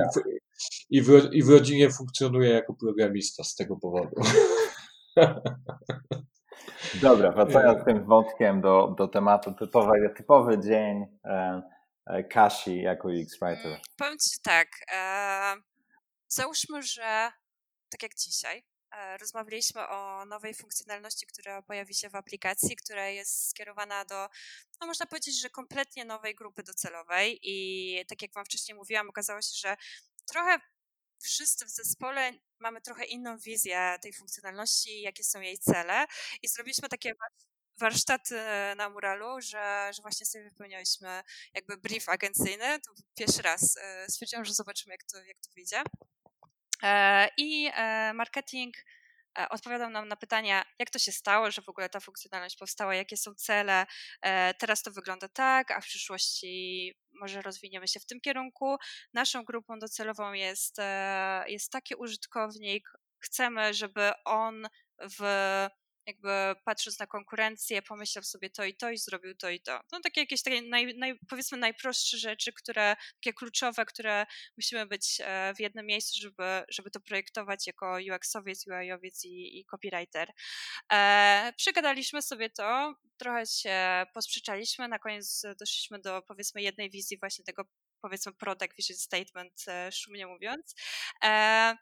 I w, I w rodzinie funkcjonuje jako programista z tego powodu. Dobra, wracając tym wątkiem do, do tematu typowy, typowy dzień e, e, Kasi jako UX-writer. Mm, powiem Ci tak, e, załóżmy, że tak jak dzisiaj, rozmawialiśmy o nowej funkcjonalności, która pojawi się w aplikacji, która jest skierowana do, no można powiedzieć, że kompletnie nowej grupy docelowej i tak jak Wam wcześniej mówiłam, okazało się, że trochę wszyscy w zespole mamy trochę inną wizję tej funkcjonalności, jakie są jej cele i zrobiliśmy takie warsztat na muralu, że, że właśnie sobie wypełnialiśmy jakby brief agencyjny. To pierwszy raz e, stwierdziłam, że zobaczymy, jak to, jak to wyjdzie. E, I e, marketing odpowiadał nam na pytania, jak to się stało, że w ogóle ta funkcjonalność powstała, jakie są cele. Teraz to wygląda tak, a w przyszłości może rozwiniemy się w tym kierunku. Naszą grupą docelową jest, jest taki użytkownik, chcemy, żeby on w jakby patrząc na konkurencję, pomyślał sobie to i to i zrobił to i to. No takie jakieś takie naj, naj, powiedzmy najprostsze rzeczy, które, takie kluczowe, które musimy być e, w jednym miejscu, żeby, żeby to projektować jako UX-owiec, UI-owiec i, i copywriter. E, sobie to, trochę się posprzeczaliśmy, na koniec doszliśmy do powiedzmy jednej wizji właśnie tego powiedzmy product vision statement, e, szumnie mówiąc. E,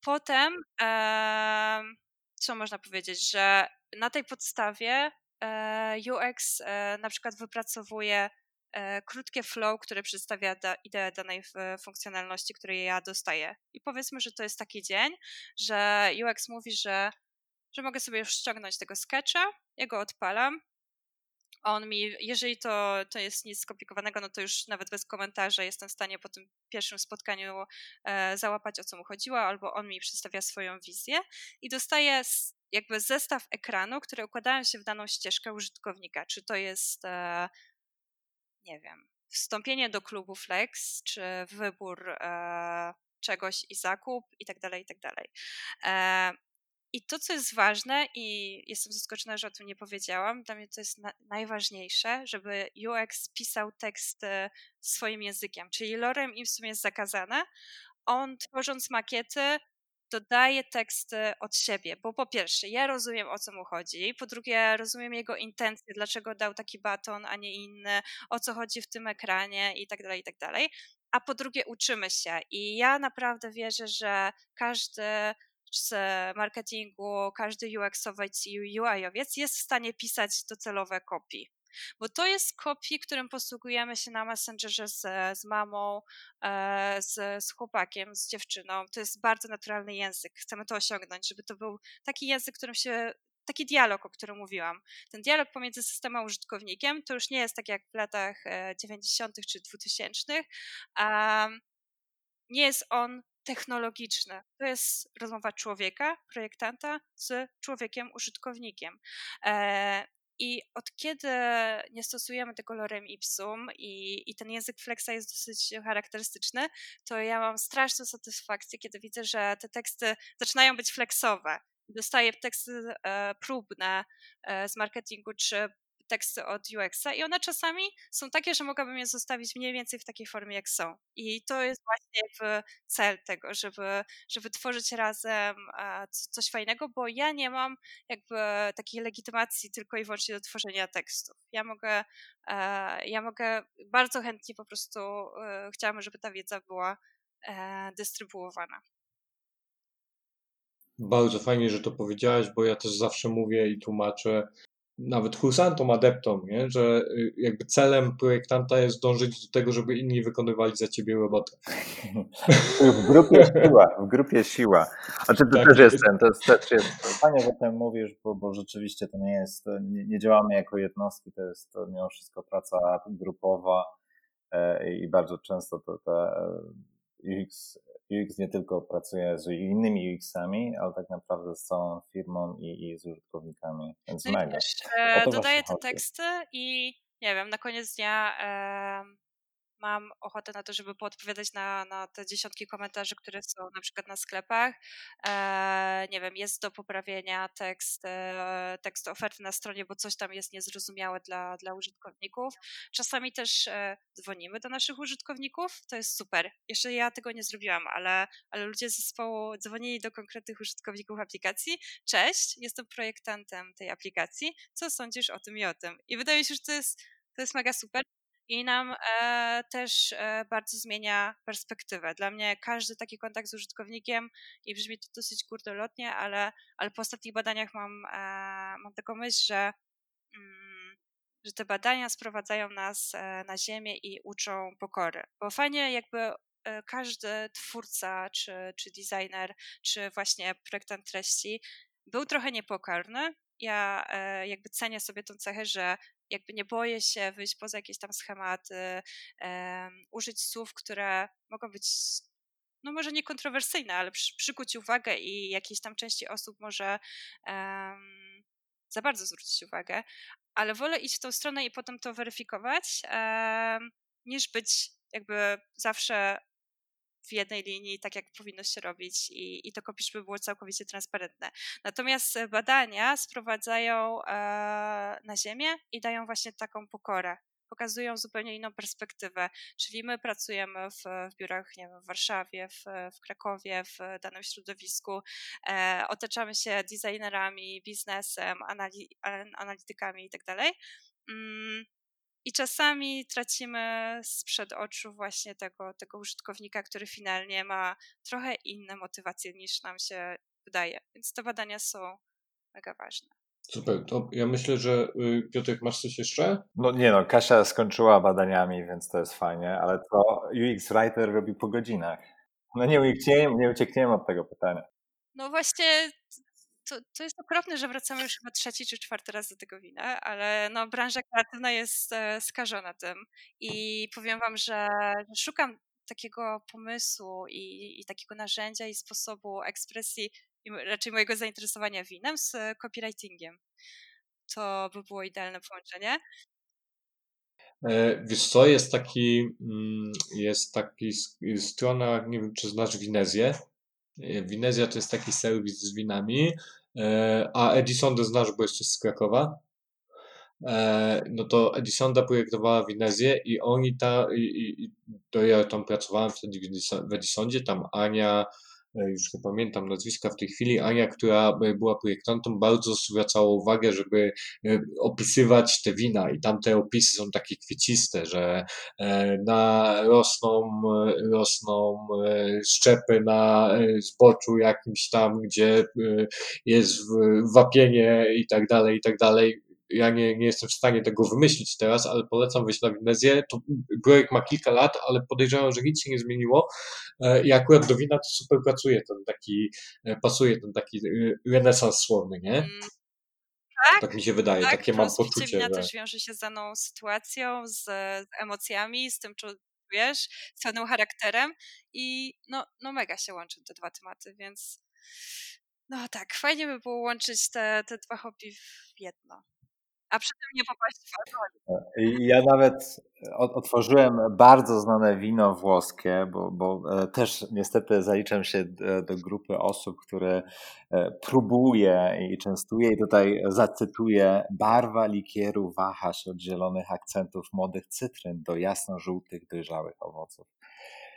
potem e, co można powiedzieć, że na tej podstawie e, UX e, na przykład wypracowuje e, krótkie flow, które przedstawia da, ideę danej funkcjonalności, której ja dostaję. I powiedzmy, że to jest taki dzień, że UX mówi, że, że mogę sobie już ściągnąć tego sketcha, ja go odpalam, on mi, jeżeli to, to jest nic skomplikowanego, no to już nawet bez komentarza jestem w stanie po tym pierwszym spotkaniu e, załapać o co mu chodziło, albo on mi przedstawia swoją wizję i dostaję jakby zestaw ekranu, które układają się w daną ścieżkę użytkownika. Czy to jest, e, nie wiem, wstąpienie do klubu Flex, czy wybór e, czegoś i zakup i tak dalej, i tak dalej. E, i to, co jest ważne, i jestem zaskoczona, że o tym nie powiedziałam, dla mnie to jest na, najważniejsze, żeby UX pisał teksty swoim językiem, czyli lorem im w sumie jest zakazane. On tworząc makiety dodaje teksty od siebie, bo po pierwsze, ja rozumiem o co mu chodzi, po drugie, rozumiem jego intencje, dlaczego dał taki baton, a nie inny, o co chodzi w tym ekranie i tak dalej, i tak dalej. A po drugie, uczymy się i ja naprawdę wierzę, że każdy z marketingu, każdy UX-owiec i UI-owiec jest w stanie pisać docelowe kopii. Bo to jest kopii, którym posługujemy się na Messengerze z, z mamą, e, z, z chłopakiem, z dziewczyną. To jest bardzo naturalny język. Chcemy to osiągnąć, żeby to był taki język, którym się taki dialog, o którym mówiłam. Ten dialog pomiędzy systemem a użytkownikiem to już nie jest tak jak w latach 90. E, czy 2000. Um, nie jest on technologiczne. To jest rozmowa człowieka, projektanta z człowiekiem, użytkownikiem. E, I od kiedy nie stosujemy tego lorem ipsum i, i ten język flexa jest dosyć charakterystyczny, to ja mam straszną satysfakcję, kiedy widzę, że te teksty zaczynają być flexowe. Dostaję teksty e, próbne e, z marketingu czy teksty od UX-a i one czasami są takie, że mogłabym je zostawić mniej więcej w takiej formie, jak są. I to jest właśnie jakby cel tego, żeby, żeby tworzyć razem coś fajnego, bo ja nie mam jakby takiej legitymacji tylko i wyłącznie do tworzenia tekstów. Ja mogę, e, ja mogę bardzo chętnie po prostu e, chciałabym, żeby ta wiedza była e, dystrybuowana. Bardzo fajnie, że to powiedziałaś, bo ja też zawsze mówię i tłumaczę, nawet kursantom, adeptom, nie? że y, jakby celem projektanta jest dążyć do tego, żeby inni wykonywali za ciebie robotę. W grupie siła, w grupie siła. A czy to tak, też jest ten, to jest, też jest, fajnie, że o tym mówisz, bo, bo rzeczywiście to nie jest, nie, nie, działamy jako jednostki, to jest to mimo wszystko praca grupowa e, i bardzo często to te UX UX nie tylko pracuje z innymi UX-ami, ale tak naprawdę z całą firmą i, i z użytkownikami, więc no mega. Też, e, dodaję te teksty i nie wiem, na koniec dnia e, mam ochotę na to, żeby poodpowiadać na, na te dziesiątki komentarzy, które są na przykład na sklepach. E, nie wiem, jest do poprawienia tekst, e, tekst oferty na stronie, bo coś tam jest niezrozumiałe dla, dla użytkowników. Czasami też e, dzwonimy do naszych użytkowników, to jest super. Jeszcze ja tego nie zrobiłam, ale, ale ludzie z zespołu dzwonili do konkretnych użytkowników aplikacji. Cześć, jestem projektantem tej aplikacji. Co sądzisz o tym i o tym? I wydaje mi się, że to jest, to jest mega super i nam e, też e, bardzo zmienia perspektywę. Dla mnie każdy taki kontakt z użytkownikiem i brzmi to dosyć górnolotnie, ale, ale po ostatnich badaniach mam, e, mam taką myśl, że, mm, że te badania sprowadzają nas e, na ziemię i uczą pokory. Bo fajnie jakby e, każdy twórca, czy, czy designer, czy właśnie projektant treści był trochę niepokorny. Ja e, jakby cenię sobie tą cechę, że jakby nie boję się wyjść poza jakieś tam schematy, um, użyć słów, które mogą być no może nie kontrowersyjne, ale przy, przykuć uwagę i jakiejś tam części osób może um, za bardzo zwrócić uwagę, ale wolę iść w tą stronę i potem to weryfikować, um, niż być jakby zawsze w jednej linii, tak jak powinno się robić i, i to kopisz by było całkowicie transparentne. Natomiast badania sprowadzają e, na ziemię i dają właśnie taką pokorę. Pokazują zupełnie inną perspektywę, czyli my pracujemy w, w biurach nie wiem, w Warszawie, w, w Krakowie, w danym środowisku, e, otaczamy się designerami, biznesem, anali, analitykami itd. Tak i czasami tracimy sprzed oczu właśnie tego, tego użytkownika, który finalnie ma trochę inne motywacje niż nam się wydaje. Więc te badania są mega ważne. Super, to ja myślę, że y, Piotrek, masz coś jeszcze? No nie no, Kasia skończyła badaniami, więc to jest fajnie, ale to UX Writer robi po godzinach. No nie uciekniemy, nie uciekniemy od tego pytania. No właśnie to, to jest okropne, że wracamy już chyba trzeci czy czwarty raz do tego wina, ale no, branża kreatywna jest e, skażona tym i powiem wam, że szukam takiego pomysłu i, i takiego narzędzia i sposobu ekspresji, i raczej mojego zainteresowania winem z copywritingiem. To by było idealne połączenie. E, wiesz co, jest taki, mm, jest taki strona, nie wiem czy znasz Winezję, Winezja to jest taki serwis z winami, e, a Edisondę znasz, bo jesteś z Krakowa. E, no to Edisonda projektowała Winezję i oni ta, i, i, to ja tam pracowałem wtedy w Edisondzie, tam Ania, E, już nie pamiętam nazwiska w tej chwili, Ania, która e, była projektantą, bardzo zwracała uwagę, żeby e, opisywać te wina. I tam te opisy są takie kwieciste, że na rosną, rosną szczepy na zboczu jakimś tam, gdzie jest wapienie i tak dalej, i tak dalej ja nie, nie jestem w stanie tego wymyślić teraz, ale polecam wyjść na Winezję. To projekt ma kilka lat, ale podejrzewam, że nic się nie zmieniło e, i akurat do wina to super pracuje, ten taki, e, pasuje ten taki e, renesans słowny, nie? Mm, tak, tak mi się wydaje, tak, takie mam poczucie. Wina że... też wiąże się z daną sytuacją, z, z emocjami, z tym, czy wiesz, z pewnym charakterem i no, no mega się łączą te dwa tematy, więc no tak, fajnie by było łączyć te, te dwa hobby w jedno a przy tym nie popaść w alkohol. Ja nawet otworzyłem bardzo znane wino włoskie, bo, bo e, też niestety zaliczam się do grupy osób, które e, próbuje i częstuje i tutaj zacytuję barwa likieru waha się od zielonych akcentów młodych cytryn do jasno-żółtych, dojrzałych owoców.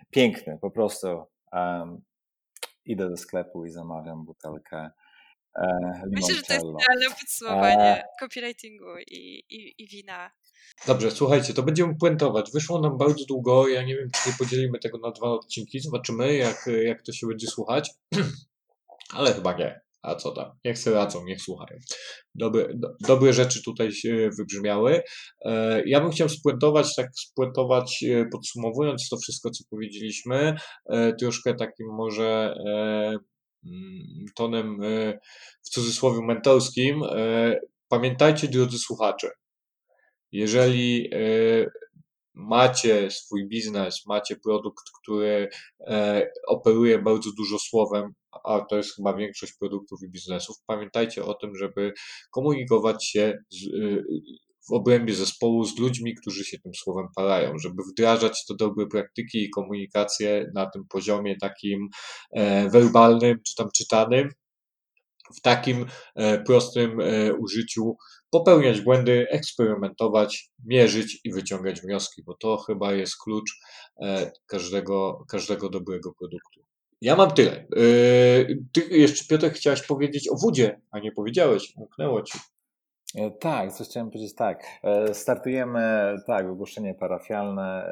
Piękny, po prostu um, idę do sklepu i zamawiam butelkę E, Myślę, że to jest idealne podsumowanie e... copywritingu i, i, i wina. Dobrze, słuchajcie, to będziemy puentować. Wyszło nam bardzo długo. Ja nie wiem, czy nie podzielimy tego na dwa odcinki. Zobaczymy, jak, jak to się będzie słuchać. Ale chyba nie. A co tam? Niech sobie radzą, niech słuchają. Dobre, do, dobre rzeczy tutaj się wybrzmiały. E, ja bym chciał spuentować, tak spuentować, e, podsumowując to wszystko, co powiedzieliśmy, e, troszkę takim może Mm, tonem e, w cudzysłowie mentorskim, e, pamiętajcie, drodzy słuchacze, jeżeli e, macie swój biznes, macie produkt, który operuje bardzo dużo słowem, a to jest chyba większość produktów i biznesów, pamiętajcie o tym, żeby komunikować się z, w obrębie zespołu z ludźmi, którzy się tym słowem parają, żeby wdrażać te dobre praktyki i komunikację na tym poziomie takim e, werbalnym czy tam czytanym, w takim e, prostym e, użyciu, popełniać błędy, eksperymentować, mierzyć i wyciągać wnioski, bo to chyba jest klucz każdego, każdego dobrego produktu. Ja mam tyle. Ty jeszcze, Piotr, chciałeś powiedzieć o wodzie, a nie powiedziałeś, umknęło ci. E, tak, coś chciałem powiedzieć tak. E, startujemy, tak, ogłoszenie parafialne.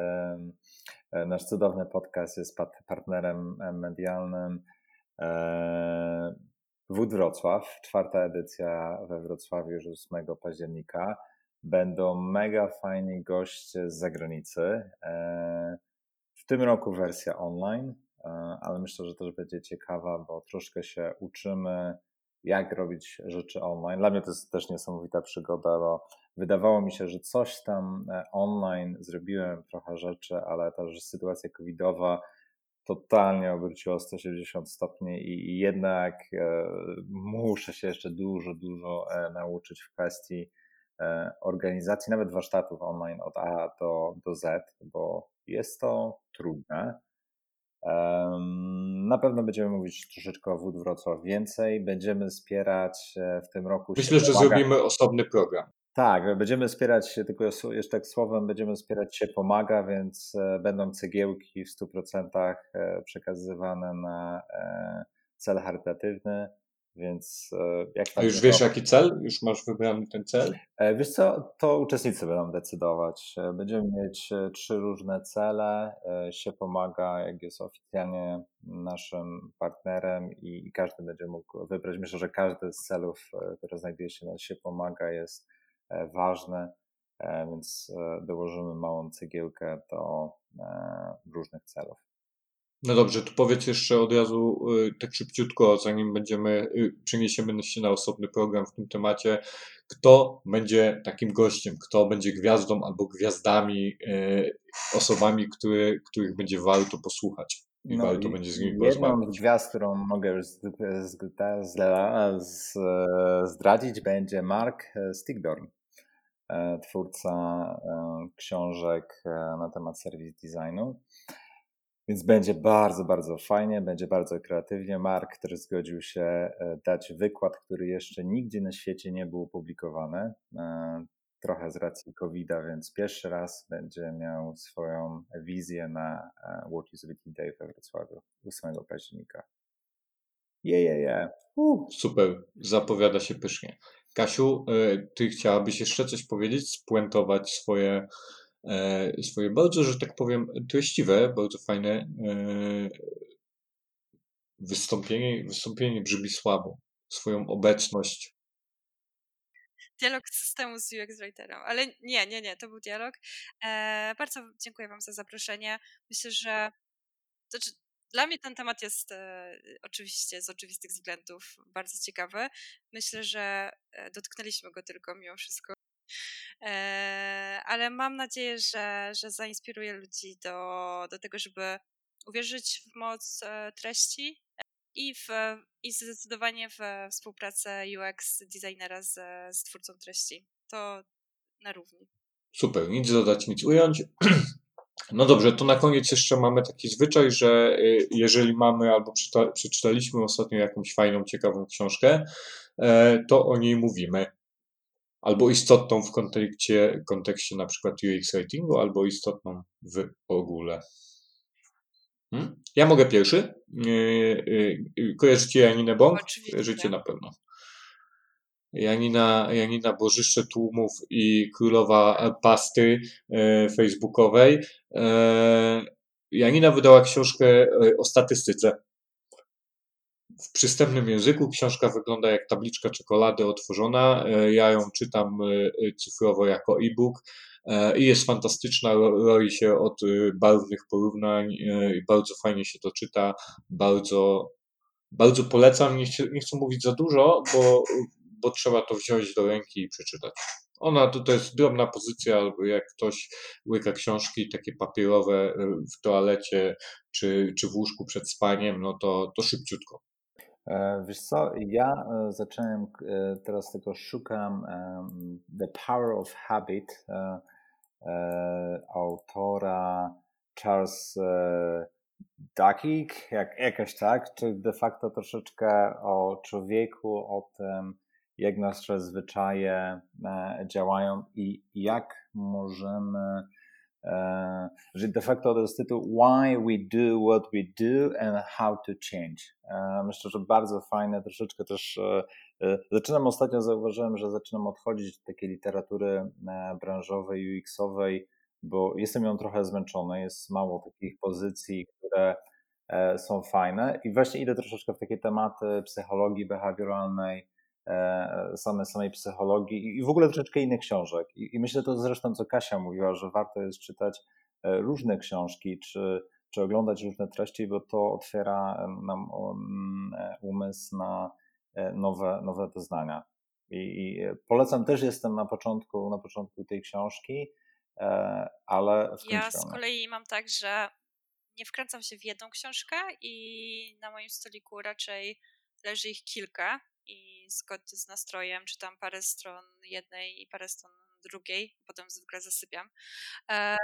Nasz cudowny podcast jest partnerem medialnym. Wód Wrocław, czwarta edycja we Wrocławiu już 8 października. Będą mega fajni goście z zagranicy. W tym roku wersja online, ale myślę, że też będzie ciekawa, bo troszkę się uczymy jak robić rzeczy online. Dla mnie to jest też niesamowita przygoda, bo wydawało mi się, że coś tam e, online zrobiłem, trochę rzeczy, ale ta sytuacja covidowa totalnie obróciła 180 stopni i, jednak e, muszę się jeszcze dużo, dużo e, nauczyć w kwestii organizacji, nawet warsztatów online od A do, do Z, bo jest to trudne. Na pewno będziemy mówić troszeczkę o Wód Wrocław więcej. Będziemy wspierać e, w tym roku. Myślę, że zrobimy osobny program. Tak, będziemy wspierać się, tylko jeszcze tak słowem, będziemy wspierać się pomaga, więc e, będą cegiełki w 100% e, przekazywane na cel charytatywny. Więc e, jak tam. A już wiesz, jaki cel? Już masz wybrany ten cel? E, wiesz co, to uczestnicy będą decydować. E, będziemy mieć trzy różne cele. Się pomaga, jak jest oficjalnie naszym partnerem i, i każdy będzie mógł wybrać. Myślę, że każdy z celów, które znajduje się na się pomaga, jest ważny, więc dołożymy małą cegiełkę do różnych celów. No dobrze, tu powiedz jeszcze od razu y, tak szybciutko, zanim będziemy, y, przeniesiemy się na osobny program w tym temacie, kto będzie takim gościem, kto będzie gwiazdą albo gwiazdami, y, osobami, które, których będzie warto posłuchać i no warto i będzie z nimi. Jedną z gwiazd, którą mogę już zdradzić, będzie Mark Stigdorn, e, twórca e, książek e, na temat serwis designu. Więc będzie bardzo, bardzo fajnie, będzie bardzo kreatywnie. Mark, który zgodził się e, dać wykład, który jeszcze nigdzie na świecie nie był opublikowany, e, trochę z racji COVID-a, więc pierwszy raz będzie miał swoją wizję na e, What Usability Day we Wrocławiu 8 października. Je, je, je. Super, zapowiada się pysznie. Kasiu, ty chciałabyś jeszcze coś powiedzieć, spuentować swoje swoje bardzo, że tak powiem, treściwe, bardzo fajne e, wystąpienie, wystąpienie brzmi słabo, swoją obecność. Dialog systemu z UX Writerem, ale nie, nie, nie, to był dialog. E, bardzo dziękuję Wam za zaproszenie. Myślę, że znaczy, dla mnie ten temat jest e, oczywiście z oczywistych względów bardzo ciekawy. Myślę, że e, dotknęliśmy go tylko mimo wszystko. E, ale mam nadzieję, że, że zainspiruje ludzi do, do tego, żeby uwierzyć w moc e, treści i, w, i zdecydowanie w współpracę UX designera z, z twórcą treści. To na równi. Super, nic dodać, nic ująć. No dobrze, to na koniec jeszcze mamy taki zwyczaj, że y, jeżeli mamy albo przeczytaliśmy ostatnio jakąś fajną, ciekawą książkę, e, to o niej mówimy albo istotną w kontekście, kontekście na przykład UX ratingu, albo istotną w ogóle. Hmm? Ja mogę pierwszy. Kojarzycie Janinę Bąk? Oczywiście. Kojarzycie na pewno. Janina, Janina Bożyszcze Tłumów i Królowa Pasty yy, facebookowej. Janina wydała książkę o statystyce w przystępnym języku. Książka wygląda jak tabliczka czekolady otworzona. E, ja ją czytam e, cyfrowo jako e-book i jest fantastyczna, roi się od barwnych porównań i bardzo fajnie się to czyta. Bardzo, bardzo polecam. Nie chcę, nie chcę mówić za dużo, bo, bo trzeba to wziąć do ręki i przeczytać. Ona to jest drobna pozycja, albo jak ktoś łyka książki takie papierowe w toalecie czy, czy w łóżku przed spaniem, no to, to szybciutko. E, wiesz co, ja e, zacząłem, e, teraz tego szukam The Power of Habit autora Charles Duckig, jak, jakoś tak, czy de facto troszeczkę o człowieku, o tym, jak nasze zwyczaje działają i jak możemy E, że de facto to jest tytuł Why We Do What We Do and How to Change. E, myślę, że bardzo fajne, troszeczkę też e, zaczynam ostatnio, zauważyłem, że zaczynam odchodzić od takiej literatury branżowej, UX-owej, bo jestem ją trochę zmęczony, jest mało takich pozycji, które są fajne i właśnie idę troszeczkę w takie tematy psychologii behawioralnej, same, samej psychologii i w ogóle troszeczkę innych książek. I, I myślę to zresztą, co Kasia mówiła, że warto jest czytać e, różne książki, czy, czy oglądać różne treści, bo to otwiera nam e, umysł na e, nowe, nowe doznania. I, I, polecam, też jestem na początku, na początku tej książki, ale Ja z kolei mam tak, że nie wkręcam się w jedną książkę i na moim stoliku raczej leży ich kilka i zgodnie z nastrojem czytam parę stron jednej i parę stron drugiej, potem zwykle zasypiam. E...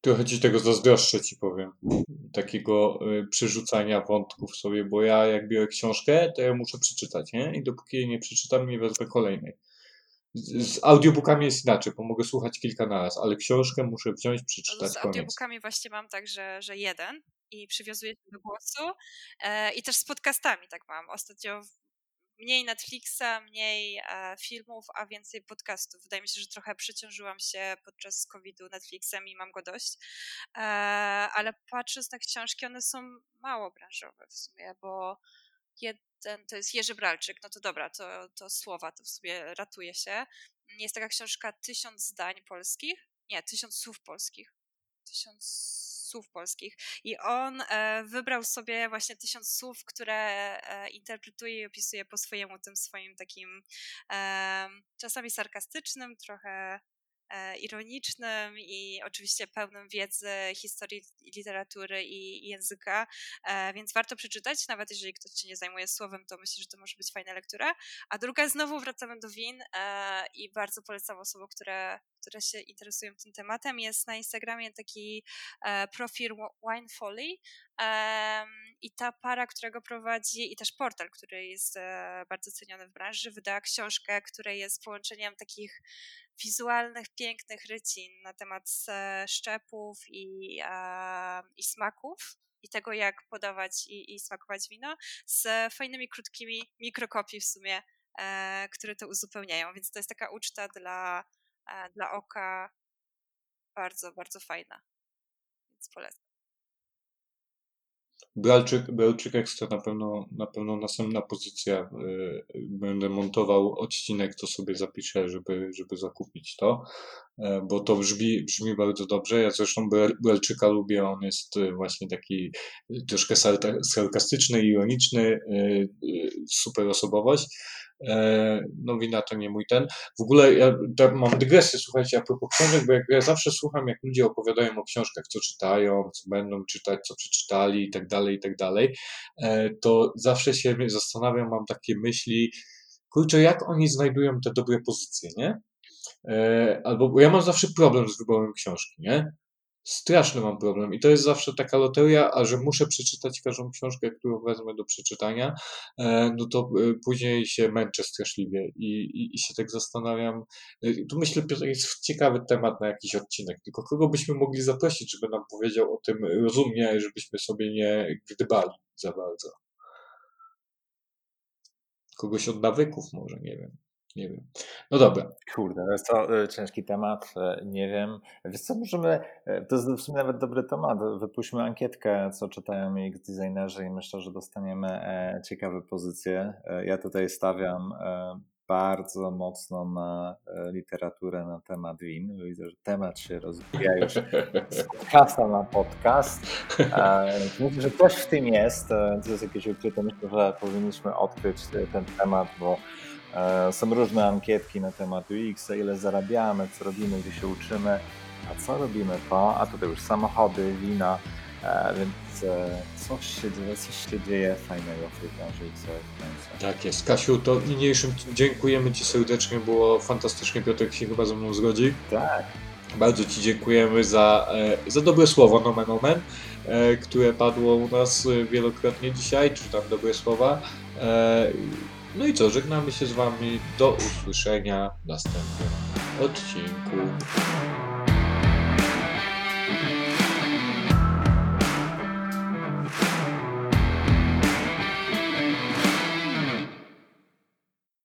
Trochę ci tego zazdroszczę, ci powiem. Takiego y, przerzucania wątków sobie, bo ja jak biorę książkę, to ja muszę przeczytać, nie? I dopóki jej nie przeczytam, nie wezmę kolejnej. Z, z audiobookami jest inaczej, bo mogę słuchać kilka na raz, ale książkę muszę wziąć, przeczytać, no, Z koniec. audiobookami właśnie mam tak, że, że jeden i przywiązuję się do głosu. E, I też z podcastami tak mam. Ostatnio mniej Netflixa, mniej e, filmów, a więcej podcastów. Wydaje mi się, że trochę przeciążyłam się podczas COVID-u Netflixem i mam go dość. E, ale patrząc na książki, one są mało branżowe w sumie, bo jeden to jest Jerzy Bralczyk, no to dobra, to, to słowa, to w sumie ratuje się. Jest taka książka Tysiąc zdań polskich, nie, Tysiąc słów polskich. Tysiąc słów polskich. I on e, wybrał sobie właśnie tysiąc słów, które e, interpretuje i opisuje po swojemu, tym swoim takim czasami sarkastycznym, trochę E, ironicznym i oczywiście pełnym wiedzy historii, literatury i języka, e, więc warto przeczytać, nawet jeżeli ktoś się nie zajmuje słowem, to myślę, że to może być fajna lektura. A druga, znowu wracamy do win e, i bardzo polecam osobom, które, które się interesują tym tematem. Jest na Instagramie taki profil Wine Folly i ta para, którego prowadzi i też portal, który jest bardzo ceniony w branży, wydała książkę, która jest połączeniem takich wizualnych, pięknych rycin na temat e, szczepów i, i smaków i tego, jak podawać i, i smakować wino, z fajnymi, krótkimi mikrokopii w sumie, e, które to uzupełniają. Więc to jest taka uczta dla, e, dla oka bardzo, bardzo fajna. Więc polecam. Bralczyk, Bralczyk Ekstra na pewno, na pewno następna pozycja. Będę montował odcinek, to sobie zapiszę, żeby, żeby zakupić to, e, bo to brzmi, brzmi bardzo dobrze. Ja zresztą Bralczyka lubię, on jest e, właśnie taki troszkę sarkastyczny, ironiczny, super osobowość. E, no wina to nie mój ten. W ogóle ja mam dygresję, słuchajcie, a propos książek, bo jak ja zawsze słucham, jak ludzie opowiadają o książkach, co czytają, co będą czytać, co przeczytali i tak dalej, i tak dalej, e, to zawsze się zastanawiam, mam takie myśli, kurczę, jak oni znajdują te dobre pozycje, nie? E, albo, bo ja mam zawsze problem z wyborem książki, nie? Straszny mam problem i to jest zawsze taka loteria, a że muszę przeczytać każdą książkę, którą wezmę do przeczytania, e, no to e, później się męczę straszliwie i, i, i się tak zastanawiam. E, tu myślę, Piotr, jest ciekawy temat na jakiś odcinek, tylko kogo byśmy mogli zaprosić, żeby nam powiedział o tym rozumnie, żebyśmy sobie nie gdybali za bardzo. Kogoś od nawyków może, nie wiem. Nie wiem. No dobra. Kurde, to jest to e, ciężki temat, e, nie wiem. Wiesz co, możemy, e, to jest w sumie nawet dobry temat, wypuśćmy ankietkę, co czytają UX designerzy i myślę, że dostaniemy ciekawe pozycje. Ja tutaj stawiam bardzo mocno na literaturę na temat win. Widzę, że temat się rozwija już z podcasta na podcast. Myślę, że coś w tym jest. To jest jakieś ukryte. Myślę, że powinniśmy odkryć ten temat, bo są różne ankietki na temat UX, ile zarabiamy, co robimy, gdzie się uczymy, a co robimy to, a tutaj już samochody, wina, e, więc e, coś się dzieje, coś się dzieje fajnego w tej branży. Tak jest. Kasiu, to niniejszym dziękujemy Ci serdecznie, było fantastycznie, Piotrek się chyba ze mną zgodzi. Tak. Bardzo Ci dziękujemy za, za dobre słowo, nomen omen, które padło u nas wielokrotnie dzisiaj, czy tam dobre słowa. No i co, żegnamy się z Wami. Do usłyszenia w następnym odcinku.